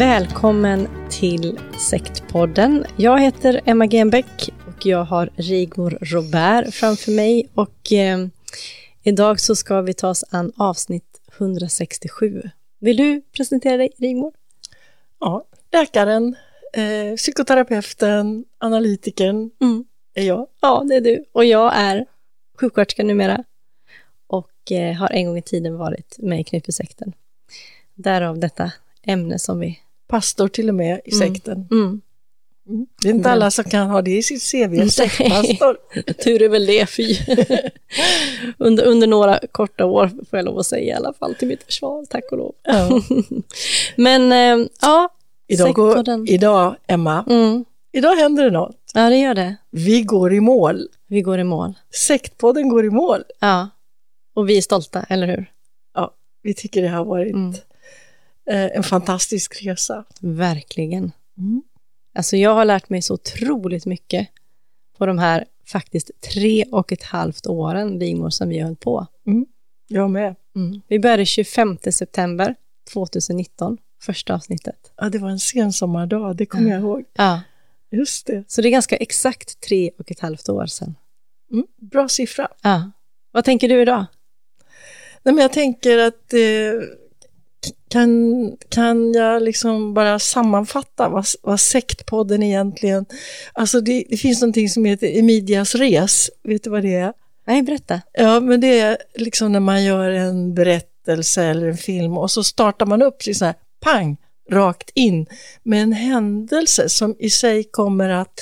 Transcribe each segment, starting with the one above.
Välkommen till Sektpodden. Jag heter Emma Genbeck och jag har Rigmor Robert framför mig och eh, idag så ska vi ta oss an avsnitt 167. Vill du presentera dig Rigmor? Ja, läkaren, eh, psykoterapeuten, analytikern Mm. är jag. Ja, det är du. Och jag är sjuksköterska numera och eh, har en gång i tiden varit med i Knutbysekten. Därav detta ämne som vi... Pastor till och med i Mm. sekten. Mm. Det är inte Men- alla som kan ha det i sitt CV, sektpastor. Tur är väl det, fy. under, under några korta år får jag lov att säga i alla fall till mitt försvar, tack och lov. Ja. Men eh, ja, Idag, går, idag, Emma, Mm. idag händer det något. Ja, det gör det. Vi går i mål. Vi går i mål. Sektpodden går i mål. Ja, och vi är stolta, eller hur? Ja, vi tycker det har varit Mm. Eh, en fantastisk resa. Verkligen. Mm. Alltså jag har lärt mig så otroligt mycket på de här faktiskt tre och ett halvt åren, Rigmor, som vi har hållit på. Jag med. Vi började 25 september 2019, första avsnittet. Ja, det var en sen sommardag, det kommer jag ihåg. Ja. Just det. Så det är ganska exakt tre och ett halvt år sedan. Mm. Bra siffra. Ja. Vad tänker du idag? Nej, men jag tänker att eh, kan, kan jag liksom bara sammanfatta vad, vad sektpodden egentligen... Alltså det, det finns någonting som heter Emidias res. Vet du vad det är? Nej, berätta. Ja, men det är liksom när man gör en berättelse eller en film och så startar man upp så här, pang, rakt in med en händelse som i sig kommer att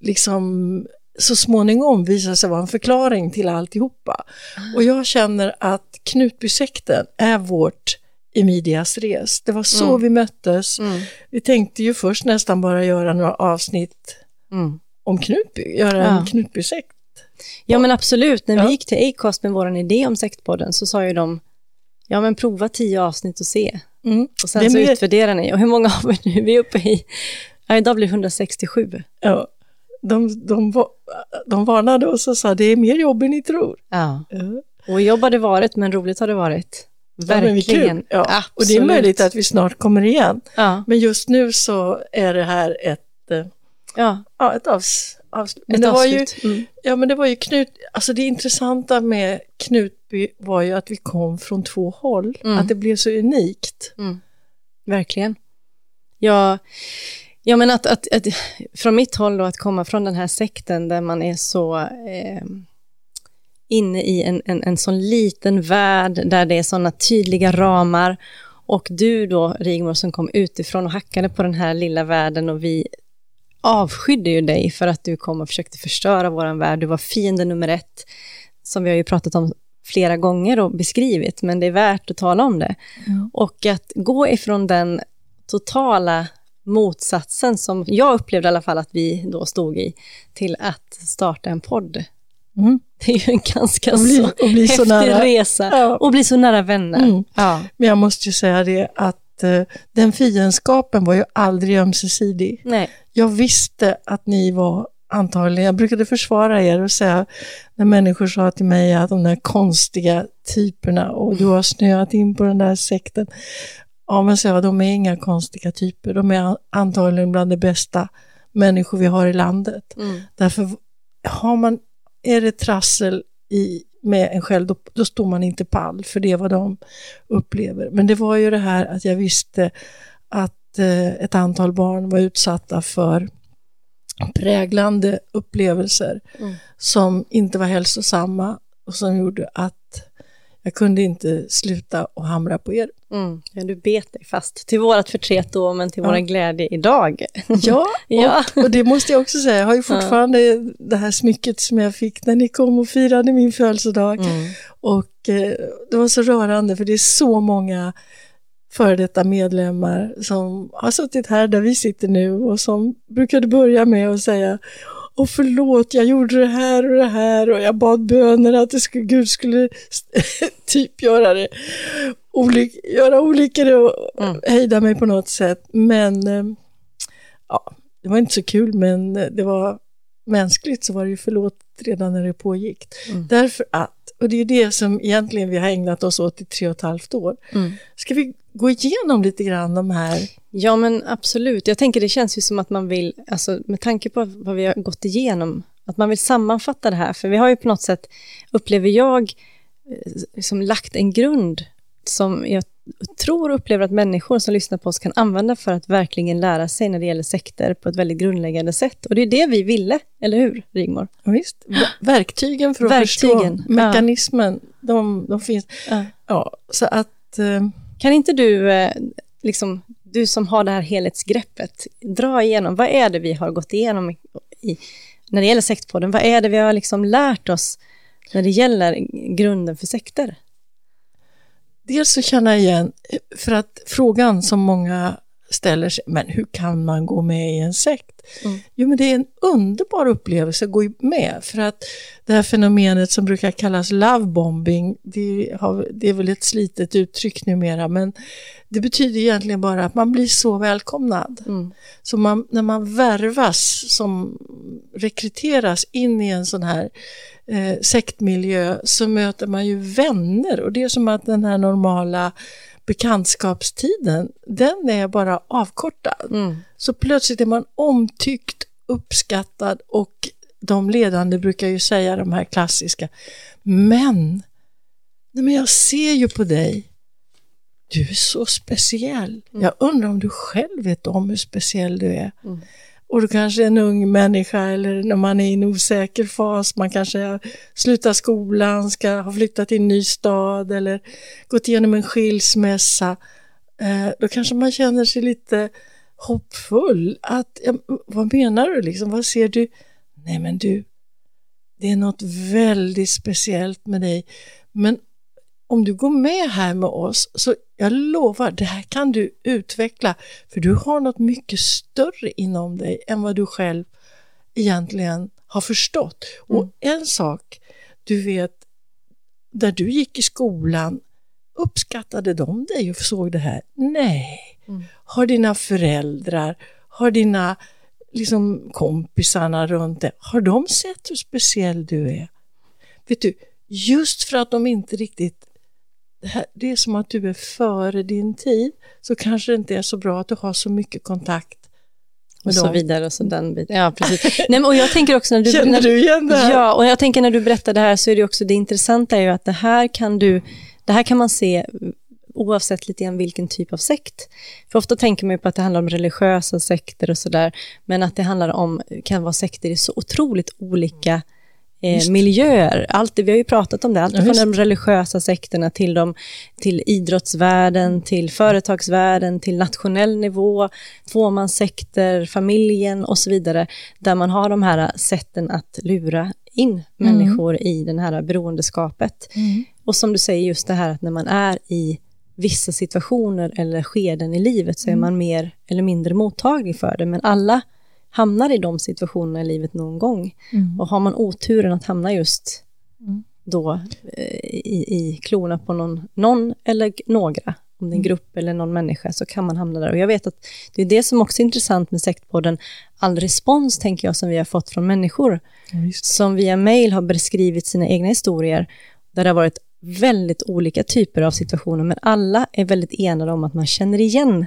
liksom så småningom visa sig vara en förklaring till alltihopa. Och jag känner att Knutbysekten är vårt Emidias res. Det var så Mm. vi möttes. Mm. Vi tänkte ju först nästan bara göra några avsnitt Mm. om Knutby, göra Ja. en Knutbysekt. Ja, men absolut. När Ja. vi gick till Acast med vår idé om Sektpodden så sa ju de, ja men prova tio avsnitt och se. Mm. Och sen Det så mer- utvärderar ni. Och hur många har vi nu? Vi är uppe i, ja, idag blir det 167. Ja, de, de, de varnade oss och sa det är mer jobb än ni tror. Ja. Ja. Och jobb har det varit, men roligt har det varit. Ja. Verkligen. Ja. Och det är möjligt att vi snart kommer igen. Ja, Men just nu så är det här ett, eh, ja. ja, ett avs, avslut. Men Ett det var ju. Mm. ja, men det var ju Knut, alltså det intressanta med Knutby var ju att vi kom från två håll. Mm. Att det blev så unikt. Verkligen. Ja, ja men att, att, att från mitt håll då, att komma från den här sekten där man är så eh, inne i en, en, en sån liten värld där det är såna tydliga ramar och du då, Rigmor, som kom utifrån och hackade på den här lilla världen och vi avskydde ju dig för att du kom och försökte förstöra våran värld. Du var fiende nummer ett, som vi har ju pratat om flera gånger och beskrivit, men det är värt att tala om det. Och att gå ifrån den totala motsatsen som jag upplevde i alla fall att vi då stod i, till att starta en podd. Mm. Det är ju en ganska Och bli- så och bli så häftig nära. resa Ja. och bli så nära vänner. Mm. Ja. Men jag måste ju säga det att eh, den fiendskapen var ju aldrig ömsesidig. Nej. Jag visste att ni var antagligen, jag brukade försvara er och säga när människor sa till mig att de där konstiga typerna och du har snöat in på den där sekten. Ja men så jag, de är inga konstiga typer, de är antagligen bland de bästa människor vi har i landet. Mm. Därför har man, är det trassel i, med en själv, då, då står man inte pall, för det är vad de upplever. Men det var ju det här att jag visste att eh, ett antal barn var utsatta för präglande upplevelser Mm. som inte var hälsosamma och som gjorde att jag kunde inte sluta och hamra på er. Mm. Ja, du bet dig fast till vårat förtret då, men till Ja. våra glädje idag. Ja, Ja. Och, och det måste jag också säga, jag har ju fortfarande det här smycket som jag fick när ni kom och firade min födelsedag. Mm. Och eh, det var så rörande för det är så många före detta medlemmar som har suttit här där vi sitter nu och som brukade börja med att säga och förlåt, jag gjorde det här och det här och jag bad böner att det skulle, Gud skulle typ göra det, olyck, göra olyckor och Mm. hejda mig på något sätt. Men eh, ja, det var inte så kul, men det var mänskligt så var det ju förlåt redan när det pågick. Mm. Därför att, och det är det som egentligen vi har ägnat oss åt i tre och ett halvt år. Mm. Ska vi gå igenom lite grann de här? Ja, men absolut. Jag tänker det känns ju som att man vill, alltså med tanke på vad vi har gått igenom, att man vill sammanfatta det här. För vi har ju på något sätt, upplever jag, eh, som lagt en grund som jag tror och upplever att människor som lyssnar på oss kan använda för att verkligen lära sig när det gäller sekter på ett väldigt grundläggande sätt. Och det är det vi ville, eller hur Rigmor? Ja, visst, ver- verktygen för att Verktygen, förstå mekanismen, de, de finns. Ja. Ja, så att eh, kan inte du, eh, liksom, du som har det här helhetsgreppet, dra igenom, vad är det vi har gått igenom i, när det gäller sektpodden? Vad är det vi har liksom lärt oss när det gäller grunden för sekter? dels så känner jag igen, för att frågan som många ställer sig, men hur kan man gå med i en sekt? Mm. Jo, men det är en underbar upplevelse att gå med, för att det här fenomenet som brukar kallas lovebombing, det, har, det är väl ett slitet uttryck numera, men det betyder egentligen bara att man blir så välkomnad. Mm. Så man, när man värvas, som rekryteras in i en sån här eh, sektmiljö så möter man ju vänner och det är som att den här normala bekantskapstiden, den är bara avkortad. Mm. Så plötsligt är man omtyckt, uppskattad och de ledande brukar ju säga de här klassiska, men, nej men jag ser ju på dig, du är så speciell. Jag undrar om du själv vet om hur speciell du är. Mm. Och du kanske är en ung människa eller när man är i en osäker fas, man kanske har slutat skolan, ska ha flyttat till en ny stad eller gått igenom en skilsmässa. Eh, då kanske man känner sig lite hoppfull. Att, ja, vad menar du liksom? Vad ser du? Nej men du, det är något väldigt speciellt med dig. Men om du går med här med oss, så jag lovar, det här kan du utveckla, för du har något mycket större inom dig än vad du själv egentligen har förstått. Och en sak, du vet, där du gick i skolan, uppskattade de dig och såg det här? Nej. Mm. Har dina föräldrar, har dina liksom, kompisarna runt dig, har de sett hur speciell du är? Vet du, just för att de inte riktigt det, är som att du är före din tid, så kanske det inte är så bra att du har så mycket kontakt Och så vidare och så den biten. Ja, precis. Nej, och jag tänker också när du... Känner du igen det här? Ja, och jag tänker när du berättar det här så är det också det intressanta är ju att det här kan du, det här kan man se oavsett lite grann vilken typ av sekt. För ofta tänker man ju på att det handlar om religiösa sekter och sådär, men att det handlar om, kan vara sekter i så otroligt olika eh, miljöer. Allt vi har ju pratat om det, allt Ja, från de religiösa sekterna till, de, till idrottsvärlden, till företagsvärlden, till nationell nivå, tvåmanssekter, familjen och så vidare, där man har de här sätten att lura in människor i det här beroendeskapet. Mm. Och som du säger, just det här att när man är i vissa situationer eller skeden i livet så är man mer eller mindre mottaglig för det. Men alla hamnar i de situationerna i livet någon gång. Och har man oturen att hamna just då eh, i, i klorna på någon, någon eller några, om det är en grupp eller någon människa, så kan man hamna där. Och jag vet att det är det som också är intressant med sektpodden, all respons, tänker jag, som vi har fått från människor, som via mail har beskrivit sina egna historier, där det har varit väldigt olika typer av situationer, men alla är väldigt enade om att man känner igen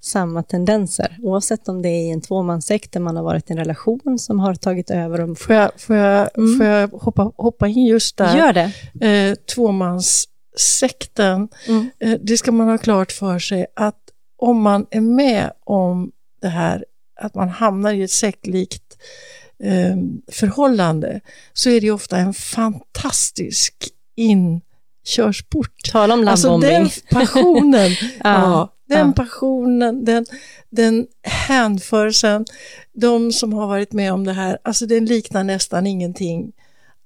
samma tendenser, oavsett om det är i en tvåmanssekt där man har varit i en relation som har tagit över. Och... Får jag, får jag, Mm. får jag hoppa, hoppa in just där? Gör det. eh, tvåmanssekten, Mm. eh, det ska man ha klart för sig att om man är med om det här, att man hamnar i ett sektlikt eh, förhållande, så är det ofta en fantastisk inkörsport. Tala om Alltså lovebombing. den passionen, ja, den ja. passionen, den, den hänförelsen, de som har varit med om det här, alltså den liknar nästan ingenting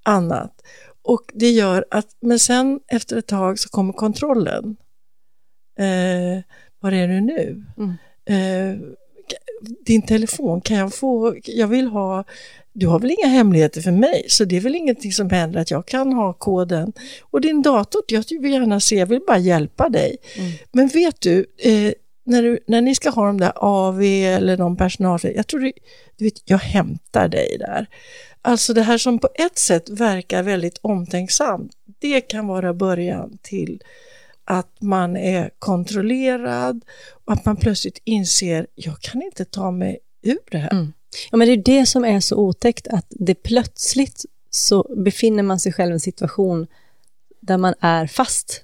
annat. Och det gör att, men sen efter ett tag så kommer kontrollen. Eh, var är du nu? Mm. Eh, din telefon, kan jag få, jag vill ha, du har väl inga hemligheter för mig, så det är väl ingenting som händer att jag kan ha koden. Och din dator, jag vill gärna se, jag vill bara hjälpa dig. Mm. Men vet du, eh, när, du, när ni ska ha de där AV eller de personal, jag tror det, du vet, jag hämtar dig där. Alltså det här som på ett sätt verkar väldigt omtänksamt, det kan vara början till att man är kontrollerad och att man plötsligt inser, jag kan inte ta mig ur det här. Mm. Ja, men det är det som är så otäckt, att det plötsligt så befinner man sig själv i en situation där man är fast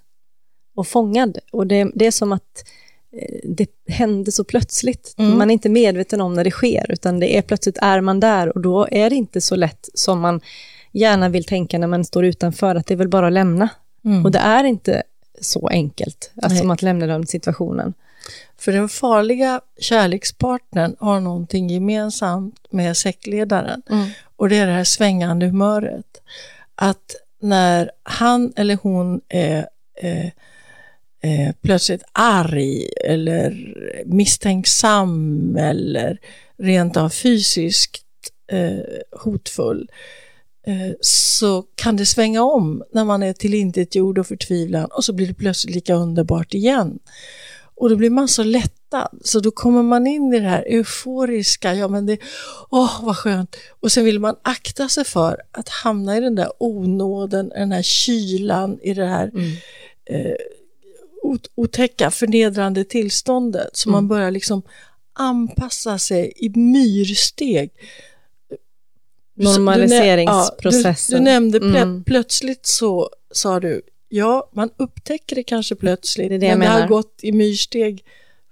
och fångad. Och det, det är som att eh, det händer så plötsligt. Mm. Man är inte medveten om när det sker, utan det är plötsligt är man där och då är det inte så lätt som man gärna vill tänka när man står utanför, att det är väl bara att lämna. Mm. Och det är inte så enkelt, alltså som att lämna den situationen. För den farliga kärlekspartnern har någonting gemensamt med sektledaren. Och det är det här svängande humöret. Att när han eller hon är eh, eh, plötsligt arg eller misstänksam eller rent av fysiskt eh, hotfull eh, så kan det svänga om när man är tillintetgjord och förtvivlan och så blir det plötsligt lika underbart igen. Och då blir man så lättad, så då kommer man in i det här euforiska, ja men det, åh vad skönt. Och sen vill man akta sig för att hamna i den där onåden, den här kylan, i det här eh, ot- otäcka, förnedrande tillståndet. Så man börjar liksom anpassa sig i myrsteg. Du- Normaliseringsprocessen. Ja, du, du nämnde plö- Mm. plötsligt så sa du, ja man upptäcker det kanske plötsligt, Det är det men det har gått i myrsteg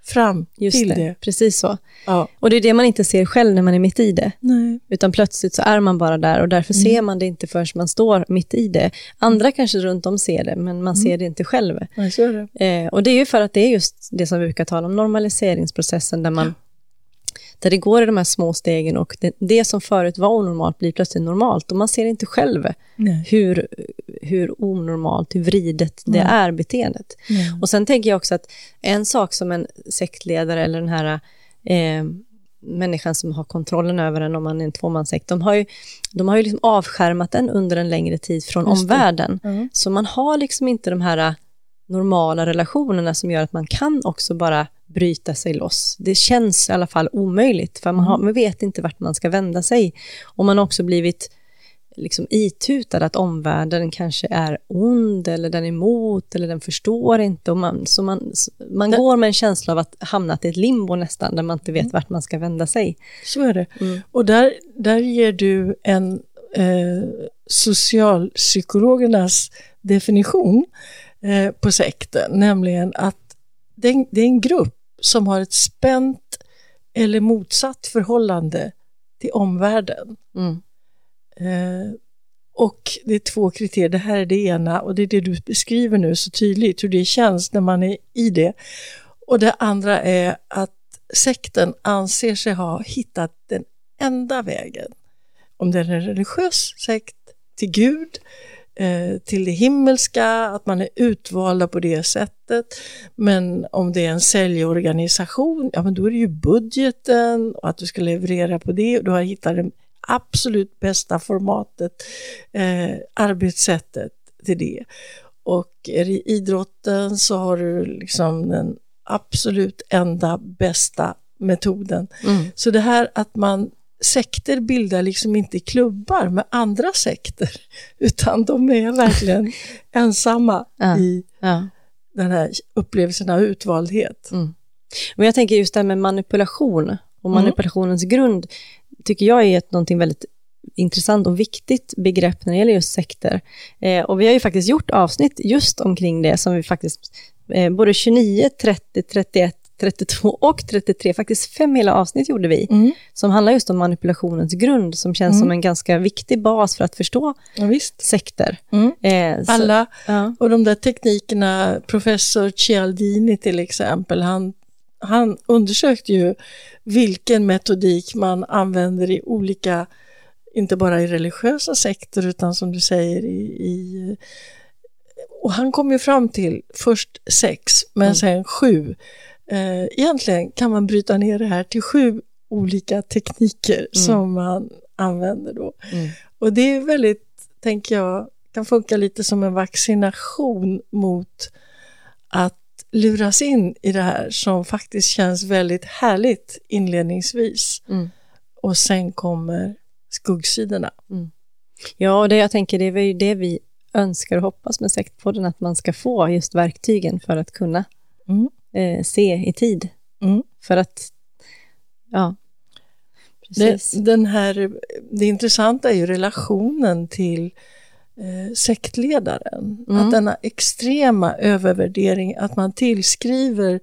fram Just till det, det. precis så. Ja. Och det är det man inte ser själv när man är mitt i det. Nej. Utan plötsligt så är man bara där och därför Mm. ser man det inte förrän man står mitt i det. Andra kanske runt om ser det, men man Mm. ser det inte själv. Det. Eh, och det är ju för att det är just det som vi brukar tala om, normaliseringsprocessen, där man där det går i de här små stegen och det, det som förut var onormalt blir plötsligt normalt och man ser inte själv Nej. hur, hur onormalt, hur vridet det Nej. är beteendet. Nej. Och sen tänker jag också att en sak som en sektledare eller den här eh, människan som har kontrollen över en om man är en tvåmanssekt, de har ju, de har ju liksom avskärmat den under en längre tid från omvärlden. Ja. Så man har liksom inte de här normala relationerna som gör att man kan också bara bryta sig loss. Det känns i alla fall omöjligt, för man, har, man vet inte vart man ska vända sig. Och man har också blivit liksom itutad att omvärlden kanske är ond, eller den är emot, eller den förstår inte. Och man, så man, man går med en känsla av att hamnat i ett limbo nästan, där man inte vet vart man ska vända sig. Så är det. Mm. Och där, där ger du en eh, socialpsykologernas definition eh, på sekten, nämligen att det är, en, det är en grupp som har ett spänt eller motsatt förhållande till omvärlden. Mm. Eh, och det är två kriterier, det här är det ena och det är det du beskriver nu så tydligt, hur det känns när man är i det. Och det andra är att sekten anser sig ha hittat den enda vägen, om det är en religiös sekt, till Gud, till det himmelska, att man är utvalda på det sättet. Men om det är en säljorganisation, ja men då är det ju budgeten och att du ska leverera på det och du har hittat det absolut bästa formatet, eh, arbetssättet till det. Och är det idrotten så har du liksom den absolut enda bästa metoden. Mm. Så det här att man sekter bildar liksom inte klubbar med andra sekter, utan de är verkligen ensamma Ja. i Ja. den här upplevelsen av utvaldhet. Mm. Men jag tänker just det här med manipulation och Mm. manipulationens grund tycker jag är ett, någonting väldigt intressant och viktigt begrepp när det gäller just sekter. Eh, och vi har ju faktiskt gjort avsnitt just omkring det som vi faktiskt, eh, både 29, 30, 31, 32 och 33, faktiskt fem hela avsnitt gjorde vi, Mm. som handlar just om manipulationens grund, som känns Mm. som en ganska viktig bas för att förstå Ja, visst. sekter. Mm. Eh, så- Alla Ja. och de där teknikerna, professor Cialdini till exempel, han, han undersökte ju vilken metodik man använder i olika, inte bara i religiösa sekter utan som du säger i, i och han kom ju fram till först sex men Mm. sen sju. Eh, egentligen kan man bryta ner det här till sju olika tekniker som man använder då. Mm. Och det är väldigt, tänker jag, kan funka lite som en vaccination mot att luras in i det här som faktiskt känns väldigt härligt inledningsvis. Mm. Och sen kommer skuggsidorna. Ja, och det jag tänker, det är ju det vi önskar och hoppas med Sektpodden, att man ska få just verktygen för att kunna Mm. Eh, se i tid. Mm. För att, ja, precis. Det, den här, det intressanta är ju relationen till eh, sektledaren. Mm. Att denna extrema övervärdering, att man tillskriver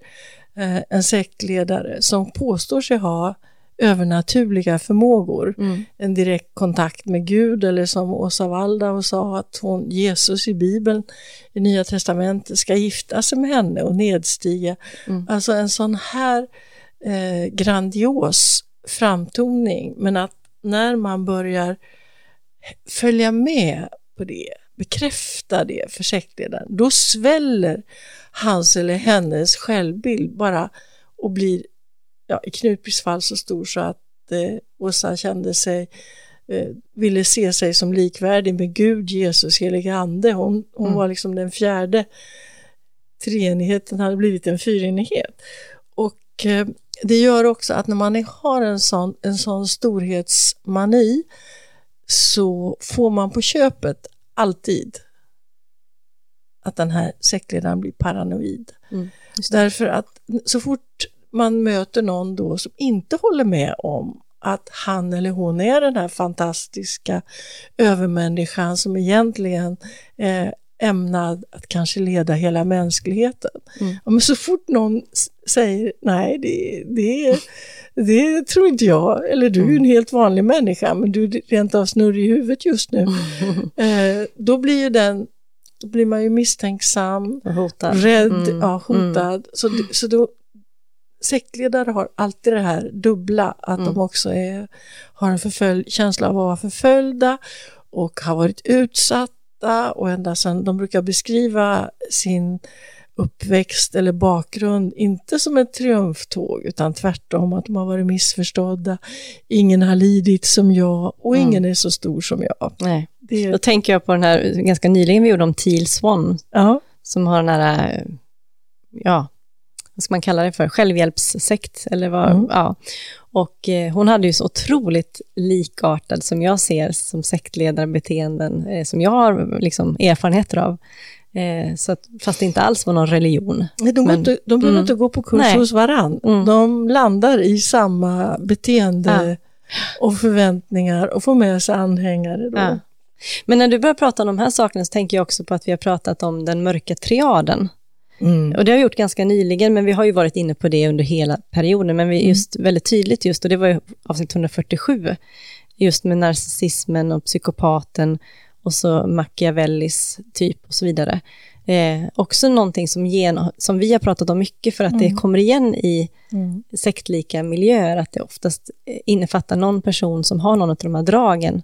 eh, en sektledare som påstår sig ha övernaturliga förmågor, Mm. en direkt kontakt med Gud eller som Åsa Waldau sa att hon, Jesus i Bibeln i Nya Testamentet ska gifta sig med henne och nedstiga. Mm. Alltså en sån här eh, grandios framtoning men att när man börjar följa med på det, bekräfta det för sektledaren, då sväller hans eller hennes självbild bara och blir ja, i Knutbys fall så stor så att eh, Åsa kände sig eh, ville se sig som likvärdig med Gud, Jesus, helig ande. Hon, hon Mm. var liksom den fjärde. Treenigheten hade blivit en fyrenighet. Och eh, det gör också att när man har en sån, en sån storhetsmani så får man på köpet alltid att den här sektledaren blir paranoid. Mm, Därför att så fort man möter någon då som inte håller med om att han eller hon är den här fantastiska övermänniskan som egentligen är ämnad att kanske leda hela mänskligheten. Mm. Ja, men så fort någon säger nej, det, det, det tror inte jag, eller du är en helt vanlig människa, men du är rent av snurrig i huvudet just nu. Eh, då blir ju den, då blir man ju misstänksam, hotad. rädd, Mm. ja, hotad. Så, det- så då, sektledare har alltid det här dubbla, att Mm. de också är, har en förfölj, känsla av att vara förföljda och har varit utsatta och ända sedan, de brukar beskriva sin uppväxt eller bakgrund, inte som ett triumftåg utan tvärtom att de har varit missförstådda. Ingen har lidit som jag och Mm. ingen är så stor som jag. Nej. Det, Då tänker jag på den här, ganska nyligen vi gjorde om Teal Swan, ja, som har den här, ja, vad ska man kalla det för, självhjälpssekt, eller vad, Mm. ja. Och eh, hon hade ju så otroligt likartad, som jag ser, som sektledarbeteenden, eh, som jag har liksom erfarenheter av. Eh, så att, fast det inte alls var någon religion. Nej, de, Men- inte, de behöver Mm. inte gå på kurs Nej. hos varann. Mm. De landar i samma beteende och förväntningar och får med sig anhängare. Då. Ja. Men när du börjar prata om de här sakerna så tänker jag också på att vi har pratat om den mörka triaden. Mm. Och det har vi gjort ganska nyligen, men vi har ju varit inne på det under hela perioden, men vi är just väldigt tydligt just, och det var ju avsnitt 147, just med narcissismen och psykopaten och så Machiavellis typ och så vidare. Eh, också någonting som, gen, som vi har pratat om mycket för att det kommer igen i Mm. sektlika miljöer, att det oftast innefattar någon person som har någon av de här dragen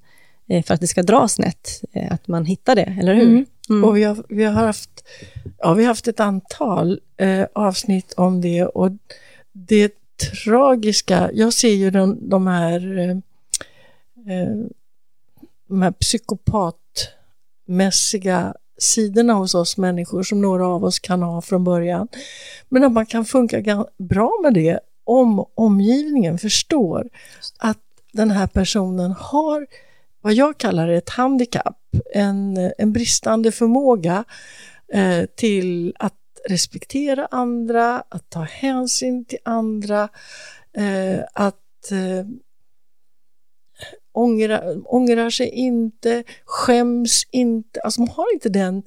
för att det ska dra snett, eh, att man hittar det, eller hur? Mm. Mm. Och vi har, vi har haft, ja, vi har haft ett antal eh, avsnitt om det och det tragiska, jag ser ju de, de här, eh, eh, de här psykopatmässiga sidorna hos oss människor som några av oss kan ha från början. Men att man kan funka bra med det om omgivningen förstår att den här personen har vad jag kallar ett handikapp, en, en bristande förmåga eh, till att respektera andra, att ta hänsyn till andra, eh, att eh, ångra, ångrar sig inte, skäms inte. Alltså man har inte den,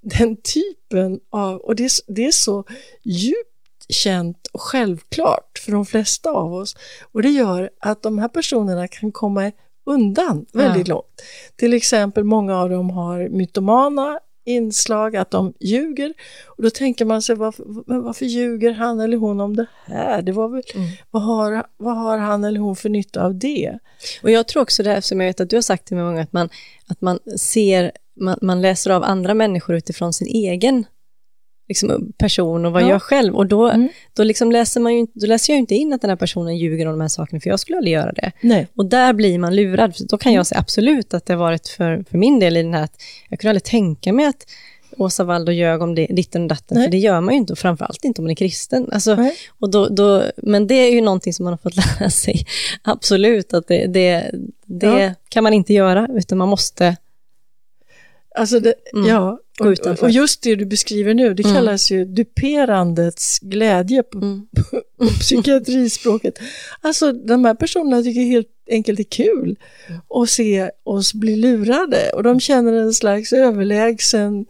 den typen av, och det, det är så djupt känt och självklart för de flesta av oss. Och det gör att de här personerna kan komma undan väldigt Ja. långt. Till exempel många av dem har mytomana inslag, att de ljuger. Och då tänker man sig, varför, varför ljuger han eller hon om det här? Det var väl, Mm. vad, har, vad har han eller hon för nytta av det? Och jag tror också det här som jag vet att du har sagt till mig många att man, att man ser, man, man läser av andra människor utifrån sin egen liksom, person och vad Ja. jag själv. Och då, Mm. då, liksom läser man ju, då läser jag inte in att den här personen ljuger om de här sakerna, för jag skulle aldrig göra det. Nej. Och där blir man lurad. Då kan Mm. jag säga absolut att det har varit för, för min del i den här, att jag kunde aldrig tänka mig att Åsa Waldau ljög om det, ditten och datten, Nej. för det gör man ju inte, och framförallt inte om man är kristen. Alltså, Nej. och då, då, men det är ju någonting som man har fått lära sig, absolut, att det, det, det Ja. kan man inte göra, utan man måste... Alltså det, Mm. ja, och, och just det du beskriver nu, det Mm. kallas ju duperandets glädje på, Mm. på psykiatrispråket. Alltså de här personerna tycker helt enkelt det är kul att se oss bli lurade och de känner en slags överlägsen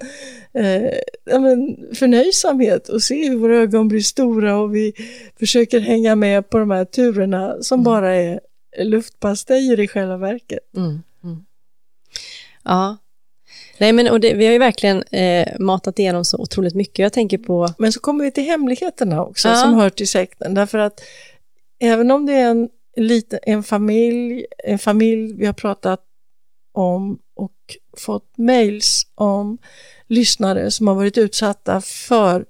eh, ja, men, förnöjsamhet och se hur våra ögon blir stora och vi försöker hänga med på de här turerna som Mm. bara är luftpastejer i själva verket. Mm. Mm. Ja. Nej, men och det, vi har ju verkligen eh, matat igenom så otroligt mycket. Jag tänker på... Men så kommer vi till hemligheterna också Ja. som hör till sekten. Därför att även om det är en, liten, en, familj, en familj vi har pratat om och fått mails om lyssnare som har varit utsatta för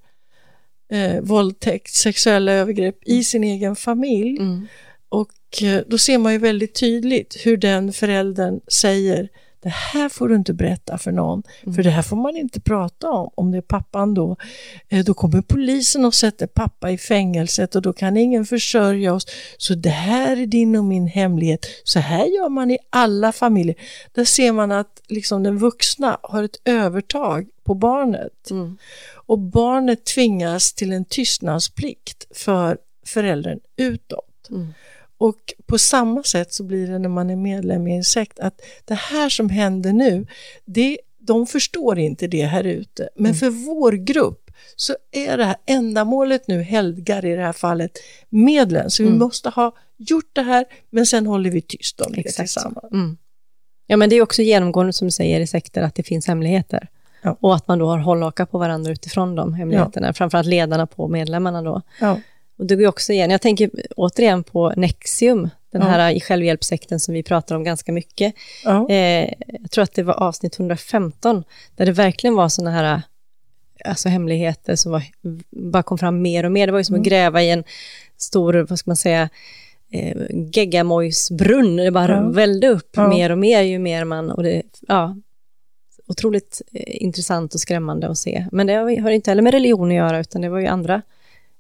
eh, våldtäkt, sexuella övergrepp i sin egen familj. Mm. Och eh, då ser man ju väldigt tydligt hur den föräldern säger det här får du inte berätta för någon, för det här får man inte prata om. Om det är pappan då, eh, då kommer polisen och sätter pappa i fängelset och då kan ingen försörja oss. Så det här är din och min hemlighet. Så här gör man i alla familjer. Där ser man att liksom den vuxna har ett övertag på barnet. Mm. Och barnet tvingas till en tystnadsplikt för föräldern utåt. Mm. Och på samma sätt så blir det när man är medlem i en sekt att det här som händer nu, det, de förstår inte det här ute. Men för vår grupp så är det här ändamålet nu helgar i det här fallet medlen. Så vi Mm. måste ha gjort det här men sen håller vi tyst om det Exakt. tillsammans. Mm. Ja, men det är också genomgående, som du säger, i sekter, att det finns hemligheter. Ja. Och att man då har hållhakar på varandra utifrån de hemligheterna, framförallt ledarna på medlemmarna då. Ja. Och det går också igen, jag tänker återigen på Nexium, den Ja. här självhjälpssekten som vi pratar om ganska mycket. Ja. Eh, jag tror att det var avsnitt 115, där det verkligen var sådana här alltså hemligheter som var, bara kom fram mer och mer. Det var ju som att gräva i en stor, vad ska man säga, eh, geggamojsbrunn. Det bara Ja. vällde upp Ja. mer och mer ju mer man, och det, ja, otroligt eh, intressant och skrämmande att se. Men det har har inte heller med religion att göra, utan det var ju andra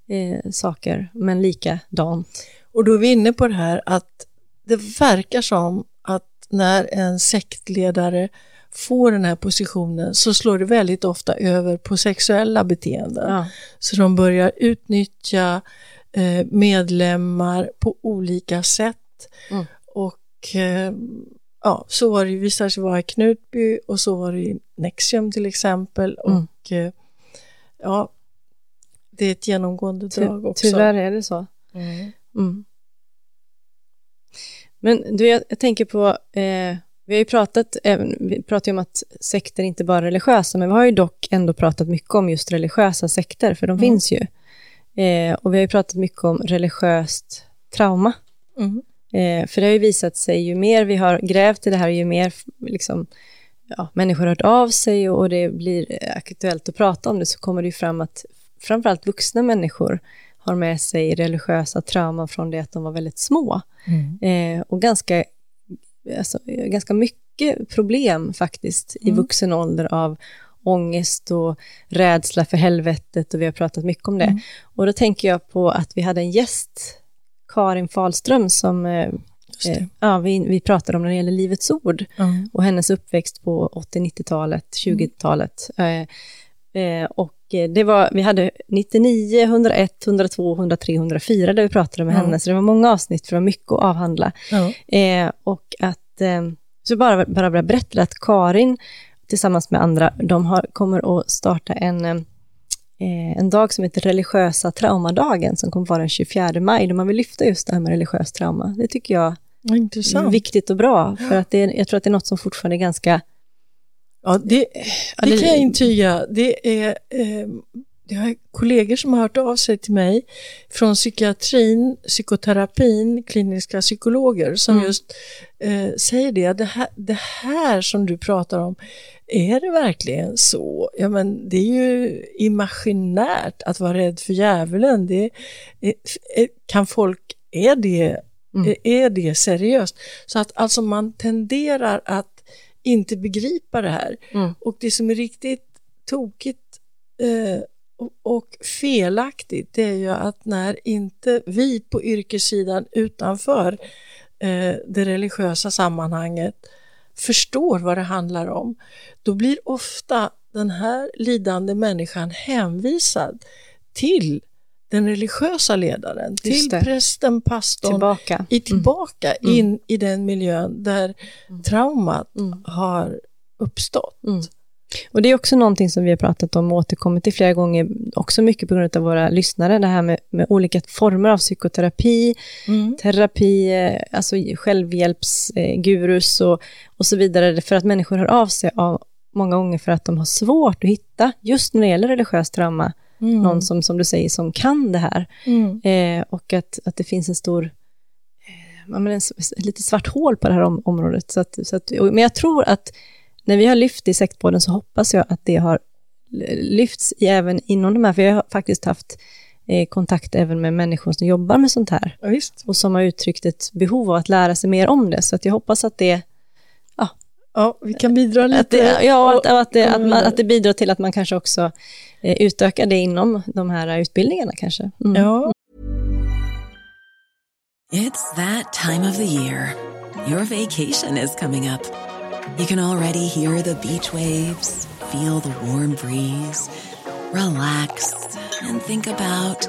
eh, saker, men likadant. Och då är vi inne på det här att det verkar som att när en sektledare får den här positionen så slår det väldigt ofta över på sexuella beteenden. Ja. Så de börjar utnyttja eh, medlemmar på olika sätt. Mm. Och eh, ja, så var det, ju- visade sig vara i Knutby och så var det i Nexium till exempel. Mm. Och eh, ja, det är ett genomgående Ty- drag också. Tyvärr är det så. Mm. Mm. Men du, jag, jag tänker på, eh, vi har ju pratat, även, vi pratar ju om att sekter inte bara är religiösa, men vi har ju dock ändå pratat mycket om just religiösa sekter, för de Mm. finns ju. Eh, och vi har ju pratat mycket om religiöst trauma. Mm. Eh, för det har ju visat sig, ju mer vi har grävt i det här, ju mer liksom, ja, människor har hört av sig och, och det blir aktuellt att prata om det, så kommer det ju fram att framförallt vuxna människor har med sig religiösa trauman från det att de var väldigt små. Eh, och ganska, alltså, ganska mycket problem faktiskt i vuxen ålder av ångest och rädsla för helvetet och vi har pratat mycket om det. Och då tänker jag på att vi hade en gäst, Karin Falström, som eh, eh, ja, vi, vi pratade om när det gäller Livets Ord Mm. och hennes uppväxt på 80-90-talet, 20-talet. Eh, eh, och eh, det var, vi hade 99, 101, 102, 103, 104 där vi pratade med Ja. henne, så det var många avsnitt för det var mycket att avhandla. Ja. Eh, och att, eh, så bara, bara berätta att Karin tillsammans med andra, de har, kommer att starta en, eh, en dag som heter religiösa traumadagen som kommer vara den 24 maj, där man vill lyfta just det här med religiöst trauma. Det tycker jag är Intressant. viktigt och bra, för att det är, jag tror att det är något som fortfarande är ganska... Ja, det, det kan jag intyga. Det är, eh, det är kollegor som har hört av sig till mig från psykiatrin, psykoterapin, kliniska psykologer som Mm. just eh, säger det. Det här, det här som du pratar om, är det verkligen så? Ja, men det är ju imaginärt att vara rädd för djävulen. Det är, är, kan folk, är det, Mm. är det seriöst? Så att alltså man tenderar att inte begripa det här. Mm. Och det som är riktigt tokigt eh, och, felaktigt det är ju att när inte vi på yrkessidan utanför eh, det religiösa sammanhanget förstår vad det handlar om, då blir ofta den här lidande människan hänvisad till den religiösa ledaren, till prästen, pastorn, Tillbaka. i tillbaka Mm. in i den miljön där traumat Mm. har uppstått. Mm. Och det är också någonting som vi har pratat om och återkommit till flera gånger, också mycket på grund av våra lyssnare, det här med, med olika former av psykoterapi, Mm. terapi, eh, alltså självhjälpsgurus och, och så vidare, för att människor hör av sig av, många gånger för att de har svårt att hitta, just när det gäller religiöst trauma, Mm. någon som, som du säger, som kan det här. Mm. Eh, och att, att det finns en stor, eh, ja, men en, litet svart hål på det här om, området. Så att, så att, men jag tror att när vi har lyft i sektpodden så hoppas jag att det har lyfts i, även inom de här, för jag har faktiskt haft eh, kontakt även med människor som jobbar med sånt här Ja, visst. och som har uttryckt ett behov av att lära sig mer om det. Så att jag hoppas att det, Ja, vi kan bidra lite. att det, ja, att, att, det, att, kommer man, att det bidrar till att man kanske också eh, utökar det inom de här utbildningarna kanske. Mm. Ja, It's that time of the year. Your vacation is coming up. You can already hear the beach waves, feel the warm breeze, relax, and think about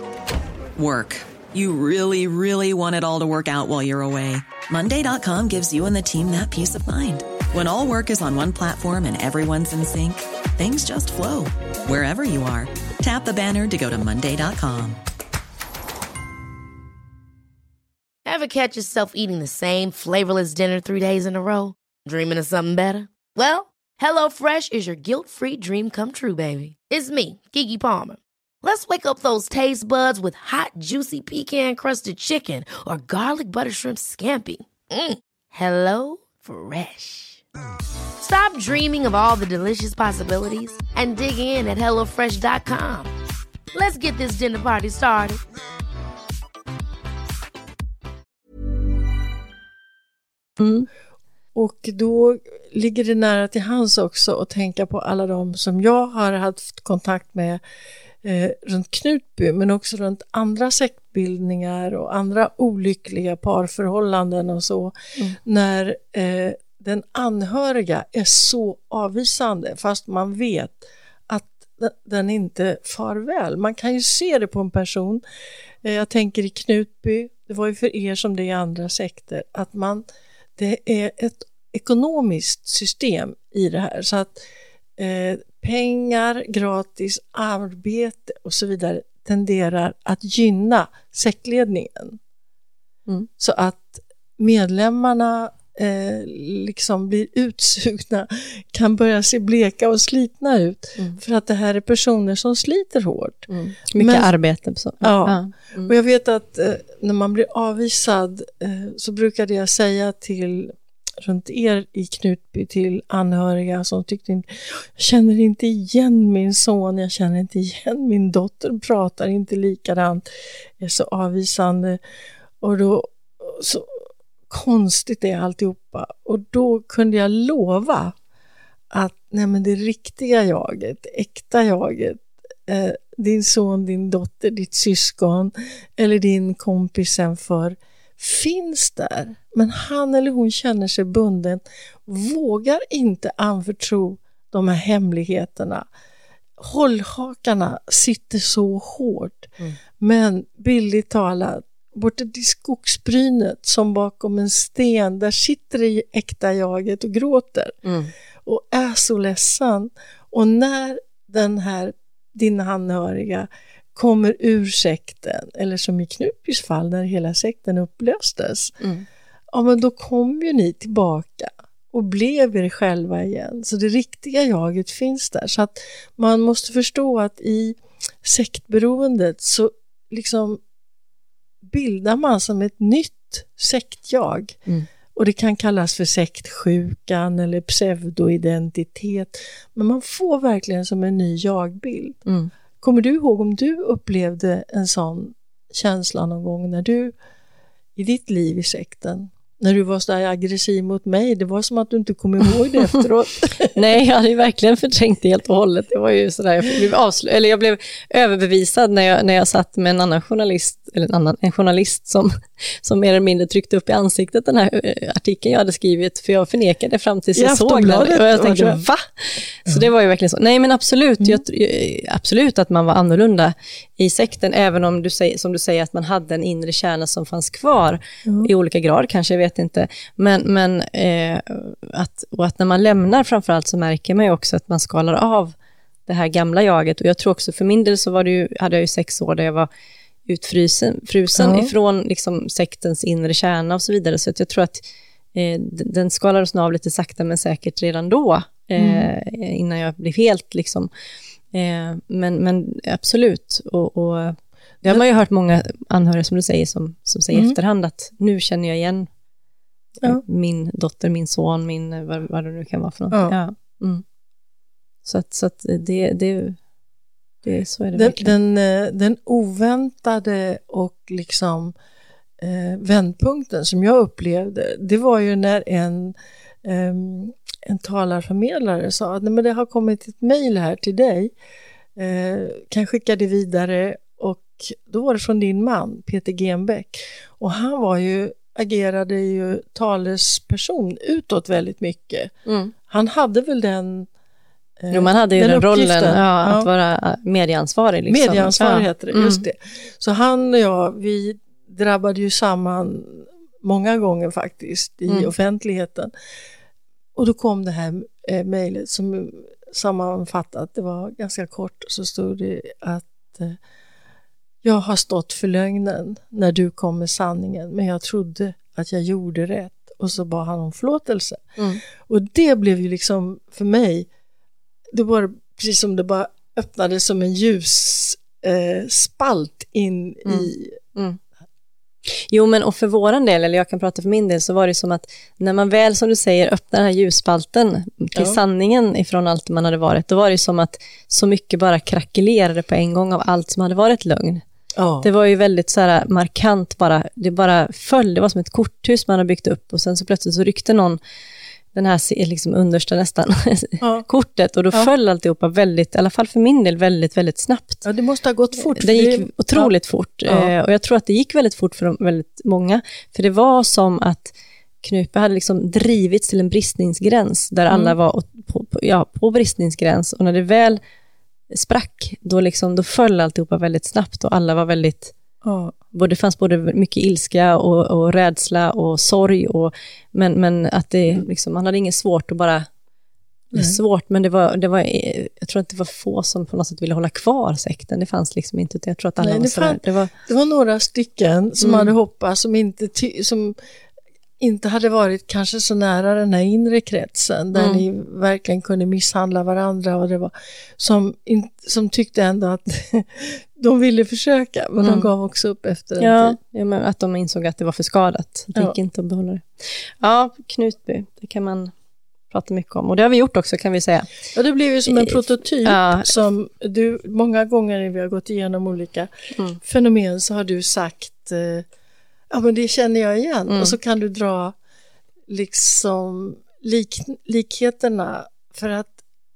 work. You really, really want it all to work out while you're away. Monday.com gives you and the team that peace of mind. When all work is on one platform and everyone's in sync, things just flow wherever you are. Tap the banner to go to Monday.com. Ever catch yourself eating the same flavorless dinner three days in a row? Dreaming of something better? Well, HelloFresh is your guilt-free dream come true, baby. It's me, Kiki Palmer. Let's wake up those taste buds with hot, juicy pecan-crusted chicken or garlic butter shrimp scampi. Mm. Hello Fresh. Stop dreaming of all the delicious possibilities and dig in at HelloFresh.com. Let's get this dinner party started. Mm. och då ligger det nära till hands också att tänka på alla de som jag har haft kontakt med eh, runt Knutby, men också runt andra sektbildningar och andra olyckliga parförhållanden och så, när eh, den anhöriga är så avvisande, fast man vet att den- inte far väl. Man kan ju se det på en person. Eh, Jag tänker i Knutby, det var ju för er som det är i andra sekter, att man, det är ett ekonomiskt system i det här. Så att eh, pengar, gratis arbete och så vidare tenderar att gynna sektledningen. Mm. Så att medlemmarna eh, liksom blir utsugna kan börja se bleka och slitna ut. Mm. För att det här är personer som sliter hårt. Mm. Mycket Men- arbete. Så. Ja. Mm. Och jag vet att eh, när man blir avvisad eh, så brukade jag säga till runt er i Knutby till anhöriga som tyckte inte, jag känner inte igen min son, jag känner inte igen min dotter, pratar inte likadant, är så avvisande. Och då, så konstigt är alltihopa. Och då kunde jag lova att nej men det riktiga jaget, äkta jaget, eh, din son, din dotter, ditt syskon eller din kompis sen för finns där. Men han eller hon känner sig bunden, vågar inte anförtro de här hemligheterna. Hållhakarna sitter så hårt. Men bildligt talat, borta till skogsbrynet som bakom en sten, där sitter det äkta jaget och gråter Mm. och är så ledsen. Och när den här, din anhöriga kommer ur sekten, eller som i Knutbys fall när hela sekten upplöstes, Mm. ja men då kom ju ni tillbaka och blev er själva igen. Så det riktiga jaget finns där. Så att man måste förstå att i sektberoendet så liksom bildar man som ett nytt sektjag. Mm. Och det kan kallas för sektsjukan eller pseudoidentitet. Men man får verkligen som en ny jagbild. Mm. Kommer du ihåg om du upplevde en sån känsla någon gång när du i ditt liv i sekten, när du var så där aggressiv mot mig, det var som att du inte kom ihåg det efteråt. Nej, jag hade verkligen förträngt det helt och hållet. Det var ju sådär, jag blev, avslö- eller jag blev överbevisad när jag, när jag satt med en annan journalist, eller en, annan, en journalist som, som mer eller mindre tryckte upp i ansiktet den här eh, artikeln jag hade skrivit, för jag förnekade fram tills jag såg den. Och jag tänkte, det. va? Så det var ju verkligen så. Nej, men absolut, jag, tr- absolut att man var annorlunda i sekten, även om du säger, som du säger att man hade en inre kärna som fanns kvar i olika grad, kanske, jag vet inte. Men, men eh, att, och att när man lämnar framförallt så märker man ju också att man skalar av det här gamla jaget. Och jag tror också för min del så var det ju, hade jag ju sex år där jag var utfrusen frusen Ja. ifrån liksom sektens inre kärna och så vidare. Så att jag tror att eh, den skalades nog av lite sakta men säkert redan då, eh, innan jag blev helt liksom. Eh, men, men absolut. Och, och det har man ju hört många anhöriga som du säger, som, som säger i Mm. efterhand att nu känner jag igen Ja. min dotter, min son, min, vad, vad det nu kan vara för något. Ja. Mm. Så att, så att det, det, det, så är det Den, verkligen. den, eh, den oväntade och liksom eh, vändpunkten som jag upplevde, det var ju när en, ehm, en talarförmedlare sa att "Nej, men det har kommit ett mejl här till dig, eh, kan skicka det vidare och då var det från din man Peter Genbeck och han var ju, agerade ju talesperson utåt väldigt mycket. Mm. Han hade väl den eh, Jo, man hade ju den, rollen, uppgiften. ja, att Ja. vara eh, medieansvarig. Liksom. Medieansvarig ja. heter det, Mm. just det. Så han och jag, vi drabbade ju samman många gånger faktiskt i Mm. offentligheten. Och då kom det här eh, mejlet som sammanfattat, det var ganska kort, så stod det att eh, jag har stått för lögnen när du kom med sanningen, men jag trodde att jag gjorde rätt. Och så bad han om förlåtelse. Mm. Och det blev ju liksom för mig, det var precis som det bara öppnade som en ljus eh, in Mm. i... Jo, men och för våran del, eller jag kan prata för min del, så var det som att när man väl, som du säger, öppnar den här ljusspalten till Ja. sanningen ifrån allt man hade varit, då var det som att så mycket bara krackelerade på en gång av allt som hade varit lögn. Ja, Det var ju väldigt så här markant bara, det bara föll, det var som ett korthus man hade byggt upp och sen så plötsligt så ryckte någon den här liksom understa nästan Ja. kortet och då Ja. föll alltihopa väldigt, i alla fall för min del, väldigt, väldigt snabbt. ja, det måste ha gått fort. Det gick otroligt fort Ja. Eh, och jag tror att det gick väldigt fort för de, väldigt många. För det var som att Knupe hade liksom drivits till en bristningsgräns där alla var på, på, ja, på bristningsgräns och när det väl sprack, då, liksom, då föll alltihopa väldigt snabbt och alla var väldigt Ja, både, det fanns både mycket ilska och, och rädsla och sorg, och, men, men att det, liksom, man hade inget svårt att bara... Det Nej. svårt, men det var, det var, jag tror att det var få som på något sätt ville hålla kvar sekten. Det fanns liksom inte, jag tror att alla Nej, var det fann- Det var, det var några stycken som Mm. hade hoppat som inte... Ty, som, inte hade varit kanske så nära den här inre kretsen där Mm. ni verkligen kunde misshandla varandra och det var som, in, som tyckte ändå att de ville försöka men de Mm. gav också upp efter en Ja, tid. ja men att de insåg att det var för skadat. Det Ja. gick inte att behålla det. Ja, Knutby, det kan man prata mycket om. Och det har vi gjort också kan vi säga. Ja, det blev ju som en prototyp Ja. som du, många gånger när vi har gått igenom olika Mm. fenomen så har du sagt, eh, ja men det känner jag igen Mm. och så kan du dra liksom lik, likheterna för att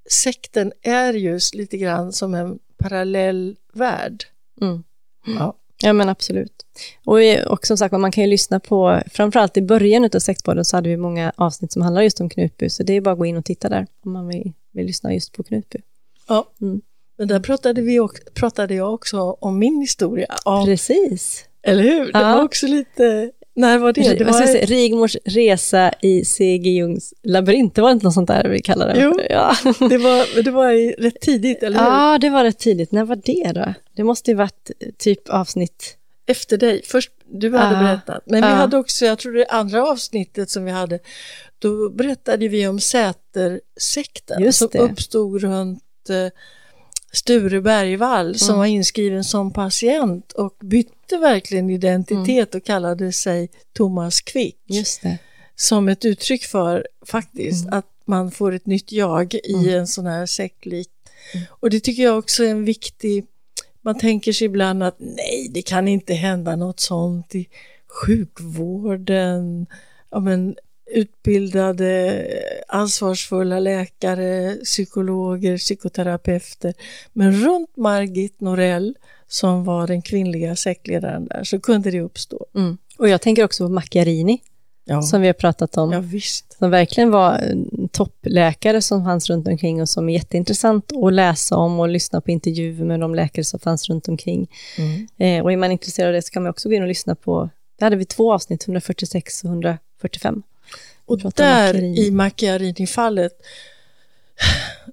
sekten är just lite grann som en parallell värld. Mm. Ja. Ja men absolut. Och, och som sagt man kan ju lyssna på, framförallt i början av Sektpodden så hade vi många avsnitt som handlar just om Knutby, så det är bara att gå in och titta där om man vill, vill lyssna just på Knutby. Ja. Mm. Men där pratade, vi också, pratade jag också om min historia. Om, Precis. eller hur? Det Ja. var också lite, när var det? det var, säga, Rigmors resa i C.G. Jungs labyrint, det var inte något sånt där vi kallar det? Jo. Ja. det var, det var rätt tidigt, eller hur? ja, det var rätt tidigt. När var det då? Det måste ju varit eh, typ avsnitt... efter dig. Först du hade Ah, berättat. Men vi ah. hade också, jag tror det andra avsnittet som vi hade, då berättade vi om Sätersekten som uppstod runt eh, Sture Bergvall som Mm. var inskriven som patient och bytte verkligen identitet och kallade sig Thomas Quick. Som ett uttryck för faktiskt Mm. att man får ett nytt jag i en sån här sektlik. Och det tycker jag också är en viktig, man tänker sig ibland att nej, det kan inte hända något sånt i sjukvården. Ja, men, utbildade, ansvarsfulla läkare, psykologer, psykoterapeuter. Men runt Margit Norell, som var den kvinnliga sektledaren där, så kunde det uppstå. Mm. Och jag tänker också på Macchiarini, Ja, som vi har pratat om. ja visst. som verkligen var en toppläkare som fanns runt omkring och som är jätteintressant att läsa om och lyssna på intervjuer med de läkare som fanns runt omkring. Mm. Eh, och är man intresserad av det så kan man också gå in och lyssna på, det hade vi två avsnitt, 146 och 145. Och där i Macchiarini-fallet,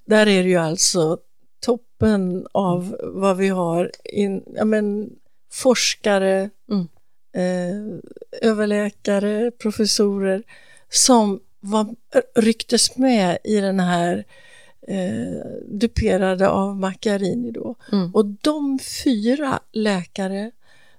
där är det ju alltså toppen av vad vi har, in, ja men, forskare, Mm. eh, överläkare, professorer som var, rycktes med i den här eh, duperade av Macchiarini då. Mm. Och de fyra läkare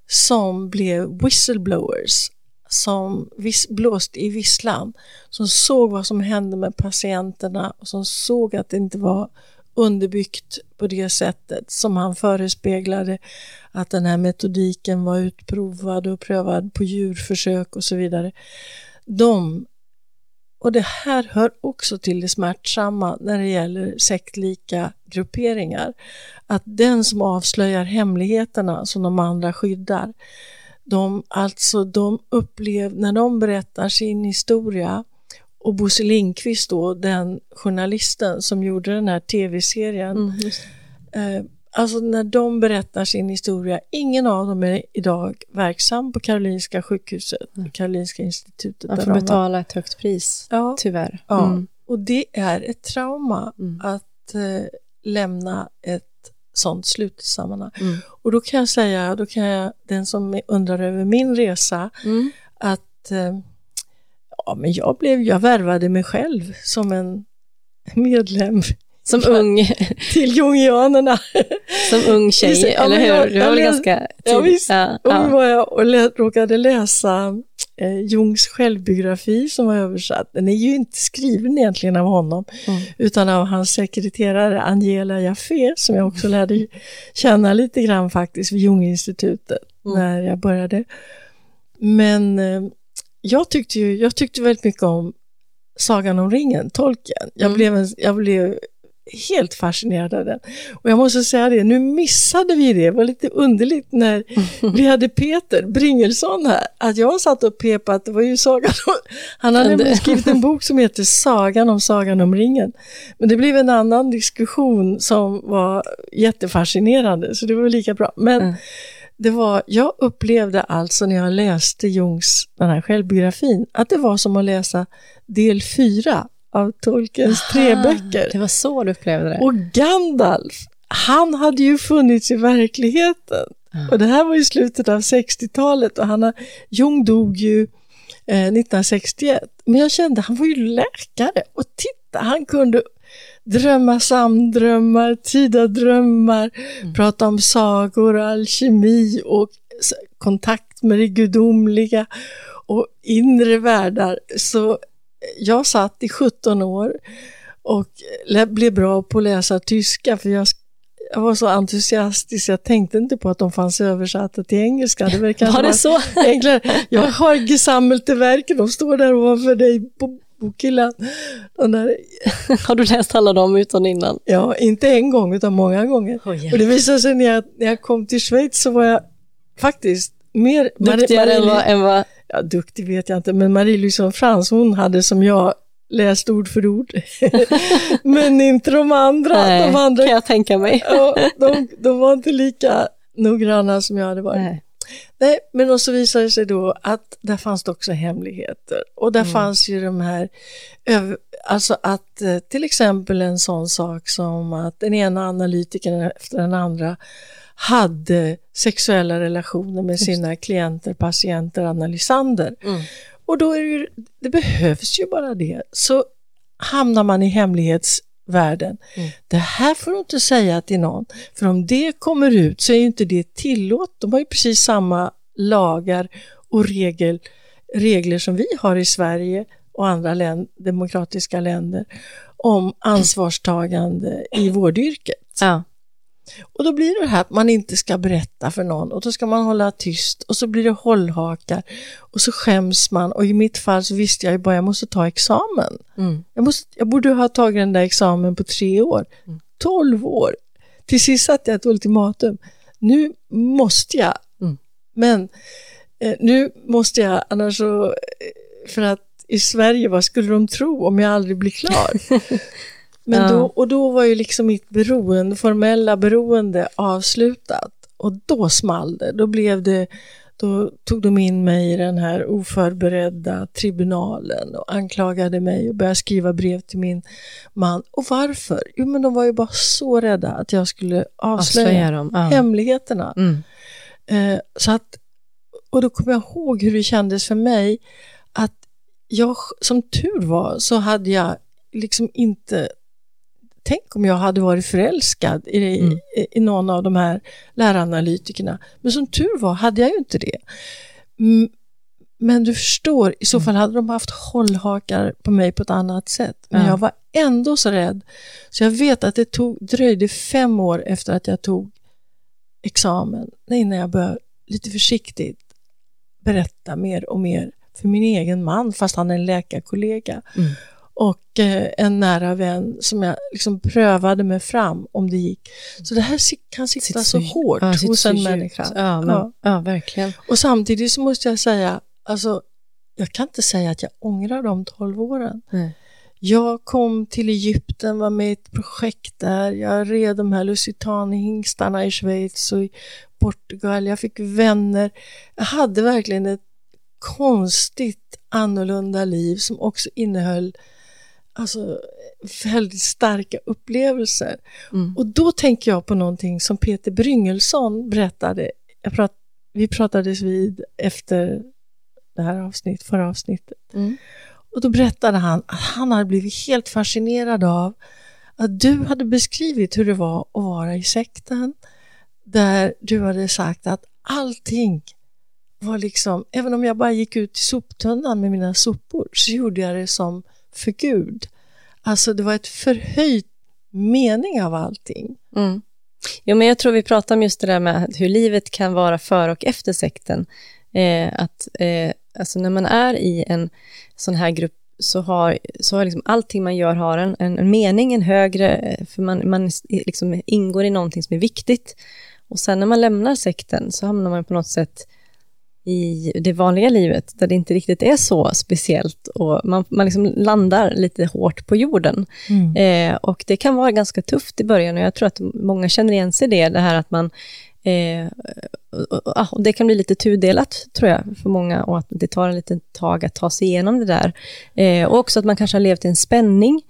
som blev whistleblowers, som vis, blåste i visslan, som såg vad som hände med patienterna och som såg att det inte var underbyggt på det sättet som han förespeglade att den här metodiken var utprovad och prövad på djurförsök och så vidare. De, och det här hör också till det smärtsamma när det gäller sektlika grupperingar, att den som avslöjar hemligheterna som de andra skyddar, de, alltså de upplev, när de berättar sin historia och Bosse Lindqvist då, den journalisten som gjorde den här tv-serien, Mm, eh, alltså när de berättar sin historia, ingen av dem är idag verksam på Karolinska sjukhuset, Karolinska institutet. Man får betala ett högt pris, Ja, tyvärr. ja. Mm. och det är ett trauma Mm. att eh, lämna ett sånt slutsammanhang. Mm. Och då kan jag säga, då kan jag, den som undrar över min resa, Mm. att eh, ja, men jag, blev, jag värvade mig själv som en medlem Som ung, till jungianerna. som ung tjej, ja, eller hur? Du var väl ganska tidig? visst. Ja, Och ja. då var jag och lä- råkade läsa eh, Jungs självbiografi som var översatt. Den är ju inte skriven egentligen av honom, Mm. utan av hans sekreterare Angela Jaffe, som jag också lärde känna lite grann faktiskt vid Junginstitutet Mm. när jag började. Men eh, jag tyckte ju, jag tyckte väldigt mycket om Sagan om ringen, tolken. Jag, Mm. blev, en, jag blev helt fascinerad av den. Och jag måste säga det, nu missade vi det, det var lite underligt när vi hade Peter Bringelsson här, att jag satt och pepade, det var ju Sagan om, han hade skrivit en bok som heter Sagan om Sagan om ringen. Men det blev en annan diskussion som var jättefascinerande, så det var lika bra. Men Mm. det var, jag upplevde alltså när jag läste Jungs, den här självbiografin, att det var som att läsa del fyra av Tolkiens tre böcker. Det var så du upplevde det? Och Gandalf, han hade ju funnits i verkligheten. Och det här var i slutet av 60-talet och han Jung dog ju eh, 1961. Men jag kände, han var ju läkare och titta, han kunde drömma samdrömmar, tyda drömmar, Mm. prata om sagor och alkemi och kontakt med det gudomliga och inre världar. Så jag satt i 17 år och blev bra på att läsa tyska för jag, jag var så entusiastisk, jag tänkte inte på att de fanns översatta till engelska. Det var, kanske Var det så? enklare. Jag har Gesammelte-verken, de står där ovanför dig på bokhyllan. Där, Har du läst alla dem utan innan? ja, inte en gång utan många gånger. Oh, Och det visade sig när jag, när jag kom till Schweiz så var jag faktiskt mer... Duktigare än vad, än vad... Ja, duktig vet jag inte, men Marie-Louise Frans hon hade som jag läst ord för ord. men inte de andra. Nej, de andra kan jag tänka mig. ja, de, de var inte lika noggranna som jag hade varit. Nej. Nej, men och så visade det sig då att där fanns det också hemligheter. Och där Mm. fanns ju de här, alltså att eh, till exempel en sån sak som att den ena analytikern efter den andra hade sexuella relationer med sina klienter, patienter, analysander. Mm. Och då är det ju, det behövs ju bara det. Så hamnar man i hemlighetsvärlden. Mm. Det här får du inte säga till någon, för om det kommer ut så är ju inte det tillåtet. De har ju precis samma lagar och regel, regler som vi har i Sverige och andra län, demokratiska länder om ansvarstagande i vårdyrket. Ja. Och då blir det här att man inte ska berätta för någon och då ska man hålla tyst och så blir det hållhakar och så skäms man och i mitt fall så visste jag ju bara jag måste ta examen. Mm. Jag, måste, jag borde ha tagit den där examen på tre år. Tolv år. Till sist satte jag ett ultimatum. Nu måste jag. Mm. Men eh, nu måste jag, annars så, eh, för att i Sverige, vad skulle de tro om jag aldrig blir klar? Men Ja. då, och då var ju liksom mitt beroende, formella beroende avslutat. Och då small det. Då blev det, då tog de in mig i den här oförberedda tribunalen och anklagade mig och började skriva brev till min man. Och varför? Jo, men de var ju bara så rädda att jag skulle avslöja, Avslöja dem. Ja. hemligheterna. Mm. Eh, så att, och då kommer jag ihåg hur det kändes för mig att jag, som tur var, så hade jag liksom inte Tänk om jag hade varit förälskad i, Mm. i, i någon av de här läraranalytikerna. Men som tur var hade jag ju inte det. Mm, Men du förstår, i så Mm. fall hade de haft hållhakar på mig på ett annat sätt. Men Ja. jag var ändå så rädd. Så jag vet att det tog, dröjde fem år efter att jag tog examen innan jag började lite försiktigt berätta mer och mer för min egen man, fast han är en läkarkollega. Mm. Och eh, en nära vän som jag liksom prövade mig fram om det gick. Så det här kan sitta Sitter så, hårt ja, hos en människa. Ja, men, Ja. ja. verkligen. Och samtidigt så måste jag säga, alltså, jag kan inte säga att jag ångrar de 12 åren. Nej. Jag kom till Egypten, var med i ett projekt där. Jag red de här lusitanihingstarna i Schweiz och i Portugal. Jag fick vänner. Jag hade verkligen ett konstigt annorlunda liv som också innehöll alltså, väldigt starka upplevelser. Mm. Och då tänker jag på någonting som Peter Bryngelsson berättade. Prat, vi pratades vid efter det här avsnitt, förra avsnittet. Mm. Och då berättade han att han hade blivit helt fascinerad av att du hade beskrivit hur det var att vara i sekten. Där du hade sagt att allting var liksom, även om jag bara gick ut i soptunnan med mina sopor så gjorde jag det som för Gud. Alltså det var ett förhöjt mening av allting. Mm. Jo, men jag tror vi pratar om just det där med hur livet kan vara före och efter sekten. Eh, att eh, alltså när man är i en sån här grupp så har, så har liksom allting man gör har en, en, en mening, en högre, eh, för man, man liksom ingår i någonting som är viktigt. Och sen när man lämnar sekten så hamnar man på något sätt i det vanliga livet där det inte riktigt är så speciellt och man, man liksom landar lite hårt på jorden. Eh, och det kan vara ganska tufft i början och jag tror att många känner igen sig i det, det här att man eh, och, och, och det kan bli lite tudelat tror jag för många och att det tar en liten tag att ta sig igenom det där. Eh, och också att man kanske har levt i en spänning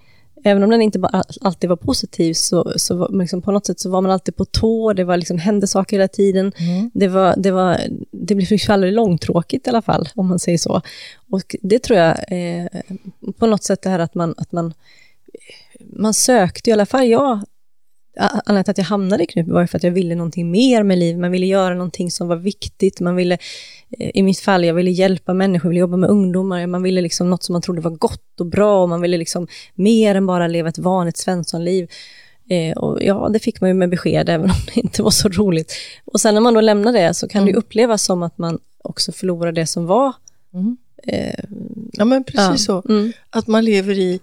även om den inte bara alltid var positiv, så, så var, liksom på något sätt så var man alltid på tå, det var liksom, hände saker hela tiden. Mm. Det, var, det, var, det blev liksom aldrig långtråkigt i alla fall, om man säger så. Och det tror jag, eh, på något sätt det här att man, att man, man sökte, i alla fall jag, anledningen till att jag hamnade i Knutby var för att jag ville någonting mer med livet. Man ville göra någonting som var viktigt. Man ville, eh, i mitt fall, jag ville hjälpa människor, jag ville jobba med ungdomar. Man ville liksom något som man trodde var gott och bra och man ville liksom mer än bara leva ett vanligt Svenssonliv. Eh, och ja, det fick man ju med besked, även om det inte var så roligt. Och sen när man då lämnar det så kan mm. det upplevas som att man också förlorar det som var. Mm. Eh, ja, men precis ja. så. Mm. Att man lever i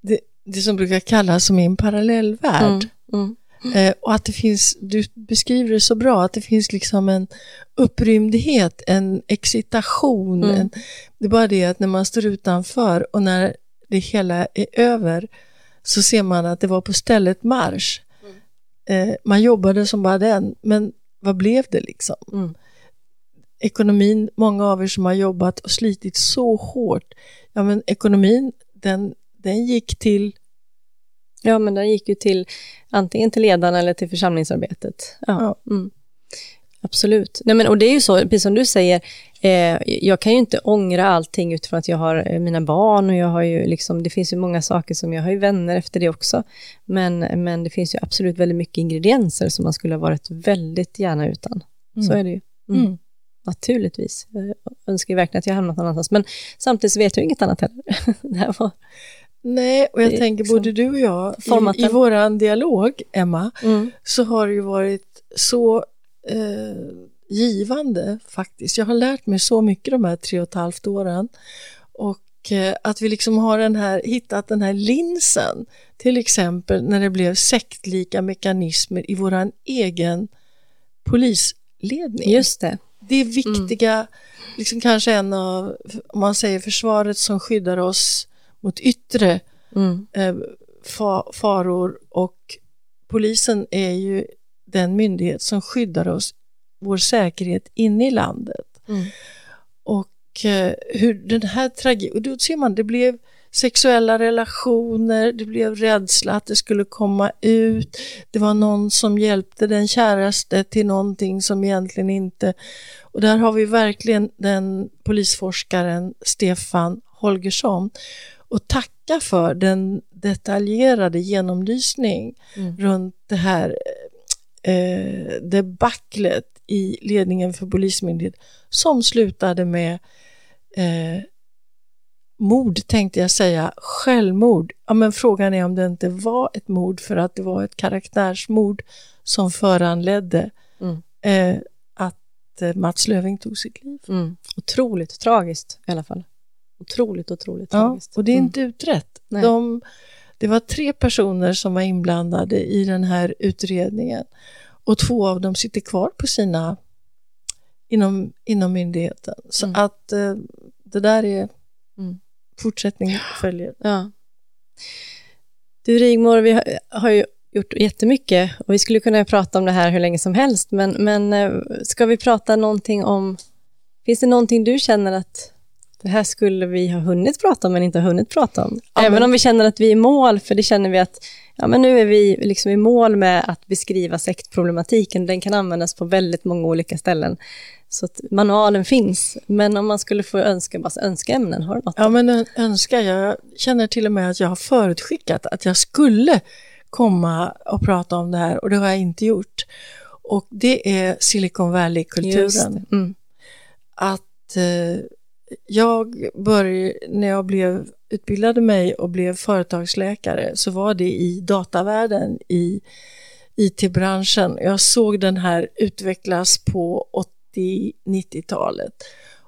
det, det som brukar kallas som en parallellvärld. Mm. Mm. Eh, och att det finns, du beskriver det så bra, att det finns liksom en upprymdhet, en excitation. Mm. En, det är bara det att när man står utanför och när det hela är över så ser man att det var på stället marsch. Mm. Eh, man jobbade som bara den, men vad blev det liksom? Mm. Ekonomin, många av er som har jobbat och slitit så hårt, ja men ekonomin den, den gick till Ja, men den gick ju till antingen till ledarna eller till församlingsarbetet. Ja. ja. Mm. Absolut. Nej, men, och det är ju så, precis som du säger, eh, jag kan ju inte ångra allting utifrån att jag har eh, mina barn och jag har ju liksom, det finns ju många saker som jag har ju vänner efter det också. Men, men det finns ju absolut väldigt mycket ingredienser som man skulle ha varit väldigt gärna utan. Mm. Så är det ju. Mm. Mm. Naturligtvis. Jag önskar ju verkligen att jag hamnat någon annanstans, men samtidigt så vet jag inget annat heller. det här var Nej, och jag tänker liksom både du och jag, i, i våran dialog, Emma, mm. så har det ju varit så eh, givande faktiskt. Jag har lärt mig så mycket de här tre och ett halvt åren. Och eh, att vi liksom har den här, hittat den här linsen, till exempel när det blev sektlika mekanismer i våran egen polisledning. Just det. Det är viktiga, mm. liksom kanske en av, om man säger försvaret som skyddar oss mot yttre mm. eh, fa faror och polisen är ju den myndighet som skyddar oss, vår säkerhet inne i landet. Mm. Och eh, hur den här tragedin, och då ser man, det blev sexuella relationer, det blev rädsla att det skulle komma ut, det var någon som hjälpte den käraste till någonting som egentligen inte... Och där har vi verkligen den polisforskaren Stefan Holgersson och tacka för den detaljerade genomlysning mm. runt det här eh, debaclet i ledningen för Polismyndigheten som slutade med eh, mord tänkte jag säga, självmord. Ja, men frågan är om det inte var ett mord för att det var ett karaktärsmord som föranledde mm. eh, att eh, Mats Löving tog sitt liv. Mm. Otroligt tragiskt i alla fall. Otroligt, otroligt ja, tragiskt. Och det är mm. inte utrett. De, det var tre personer som var inblandade i den här utredningen och två av dem sitter kvar på sina inom, inom myndigheten. Så mm. att eh, det där är mm. fortsättning följer. Ja. Du Rigmor, vi har, har ju gjort jättemycket och vi skulle kunna prata om det här hur länge som helst, men, men eh, ska vi prata någonting om, finns det någonting du känner att det här skulle vi ha hunnit prata om men inte hunnit prata om. Ja, Även men... om vi känner att vi är i mål, för det känner vi att ja, men nu är vi liksom i mål med att beskriva sektproblematiken. Den kan användas på väldigt många olika ställen. Så att manualen finns, men om man skulle få önska, bara önska ämnen, har du något? Ja, men önska, jag känner till och med att jag har förutskickat att jag skulle komma och prata om det här och det har jag inte gjort. Och det är Silicon Valley-kulturen. Mm. Att eh, jag började, när jag blev, utbildade mig och blev företagsläkare så var det i datavärlden, i IT-branschen. Jag såg den här utvecklas på 80-90-talet.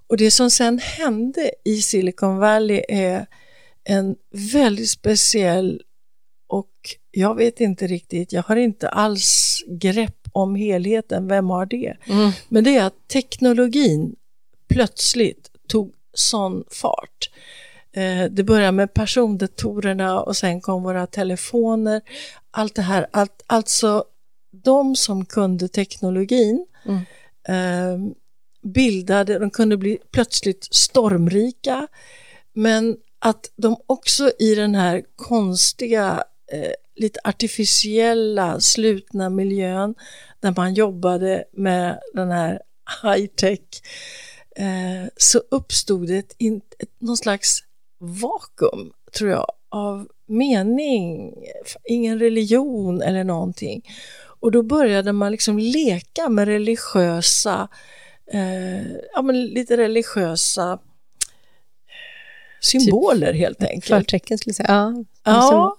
Och det som sen hände i Silicon Valley är en väldigt speciell och jag vet inte riktigt, jag har inte alls grepp om helheten, vem har det? Mm. Men det är att teknologin plötsligt tog sån fart. Eh, det började med persondatorerna och sen kom våra telefoner. Allt det här, allt, alltså de som kunde teknologin mm. eh, bildade, de kunde bli plötsligt stormrika. Men att de också i den här konstiga, eh, lite artificiella, slutna miljön där man jobbade med den här high-tech eh, så uppstod det ett, ett, någon slags vakuum, tror jag, av mening, ingen religion eller någonting. Och då började man liksom leka med religiösa, eh, ja men lite religiösa symboler helt Typ enkelt. Förtecken skulle jag säga. Ja, Ja,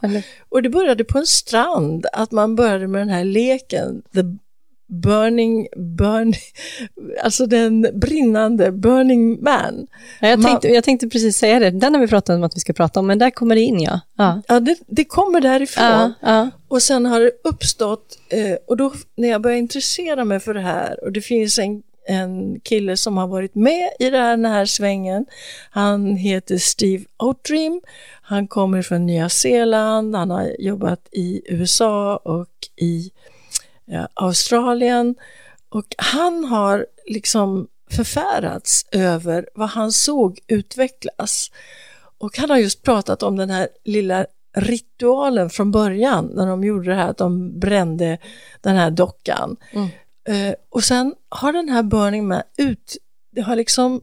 och det började på en strand, att man började med den här leken, the burning, burning, alltså den brinnande, burning man. Ja, jag, tänkte, jag tänkte precis säga det, den har vi pratat om att vi ska prata om, men där kommer det in ja. Ja, Ja, det, det kommer därifrån. ja, ja. Och sen har det uppstått, eh, och då när jag började intressera mig för det här, och det finns en, en kille som har varit med i det här, den här svängen. Han heter Steve Outrim, han kommer från Nya Zeeland, han har jobbat i USA och i Australien. Och han har liksom förfärats över vad han såg utvecklas. Och han har just pratat om den här lilla ritualen från början när de gjorde det här att de brände den här dockan. Eh, och sen har den här Burning Man ut, det har liksom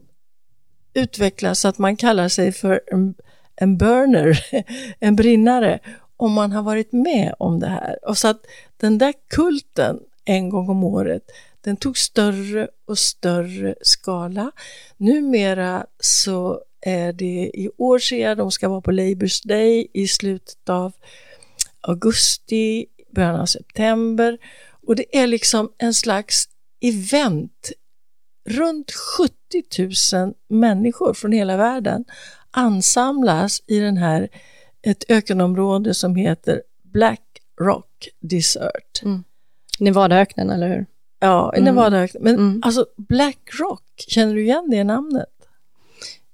utvecklats så att man kallar sig för en, en burner, en brinnare, om man har varit med om det här. Och så att den där kulten en gång om året, den tog större och större skala. Numera så är det i år ser jag, de ska vara på Labour's Day i slutet av augusti, början av september. Och det är liksom en slags event. Runt 70 000 människor från hela världen ansamlas i den här, ett ökenområde som heter Black Rock Desert. Nevadaöknen, eller hur? Ja, i Mm. Nevadaöknen. Men Mm. alltså Black Rock, känner du igen det namnet?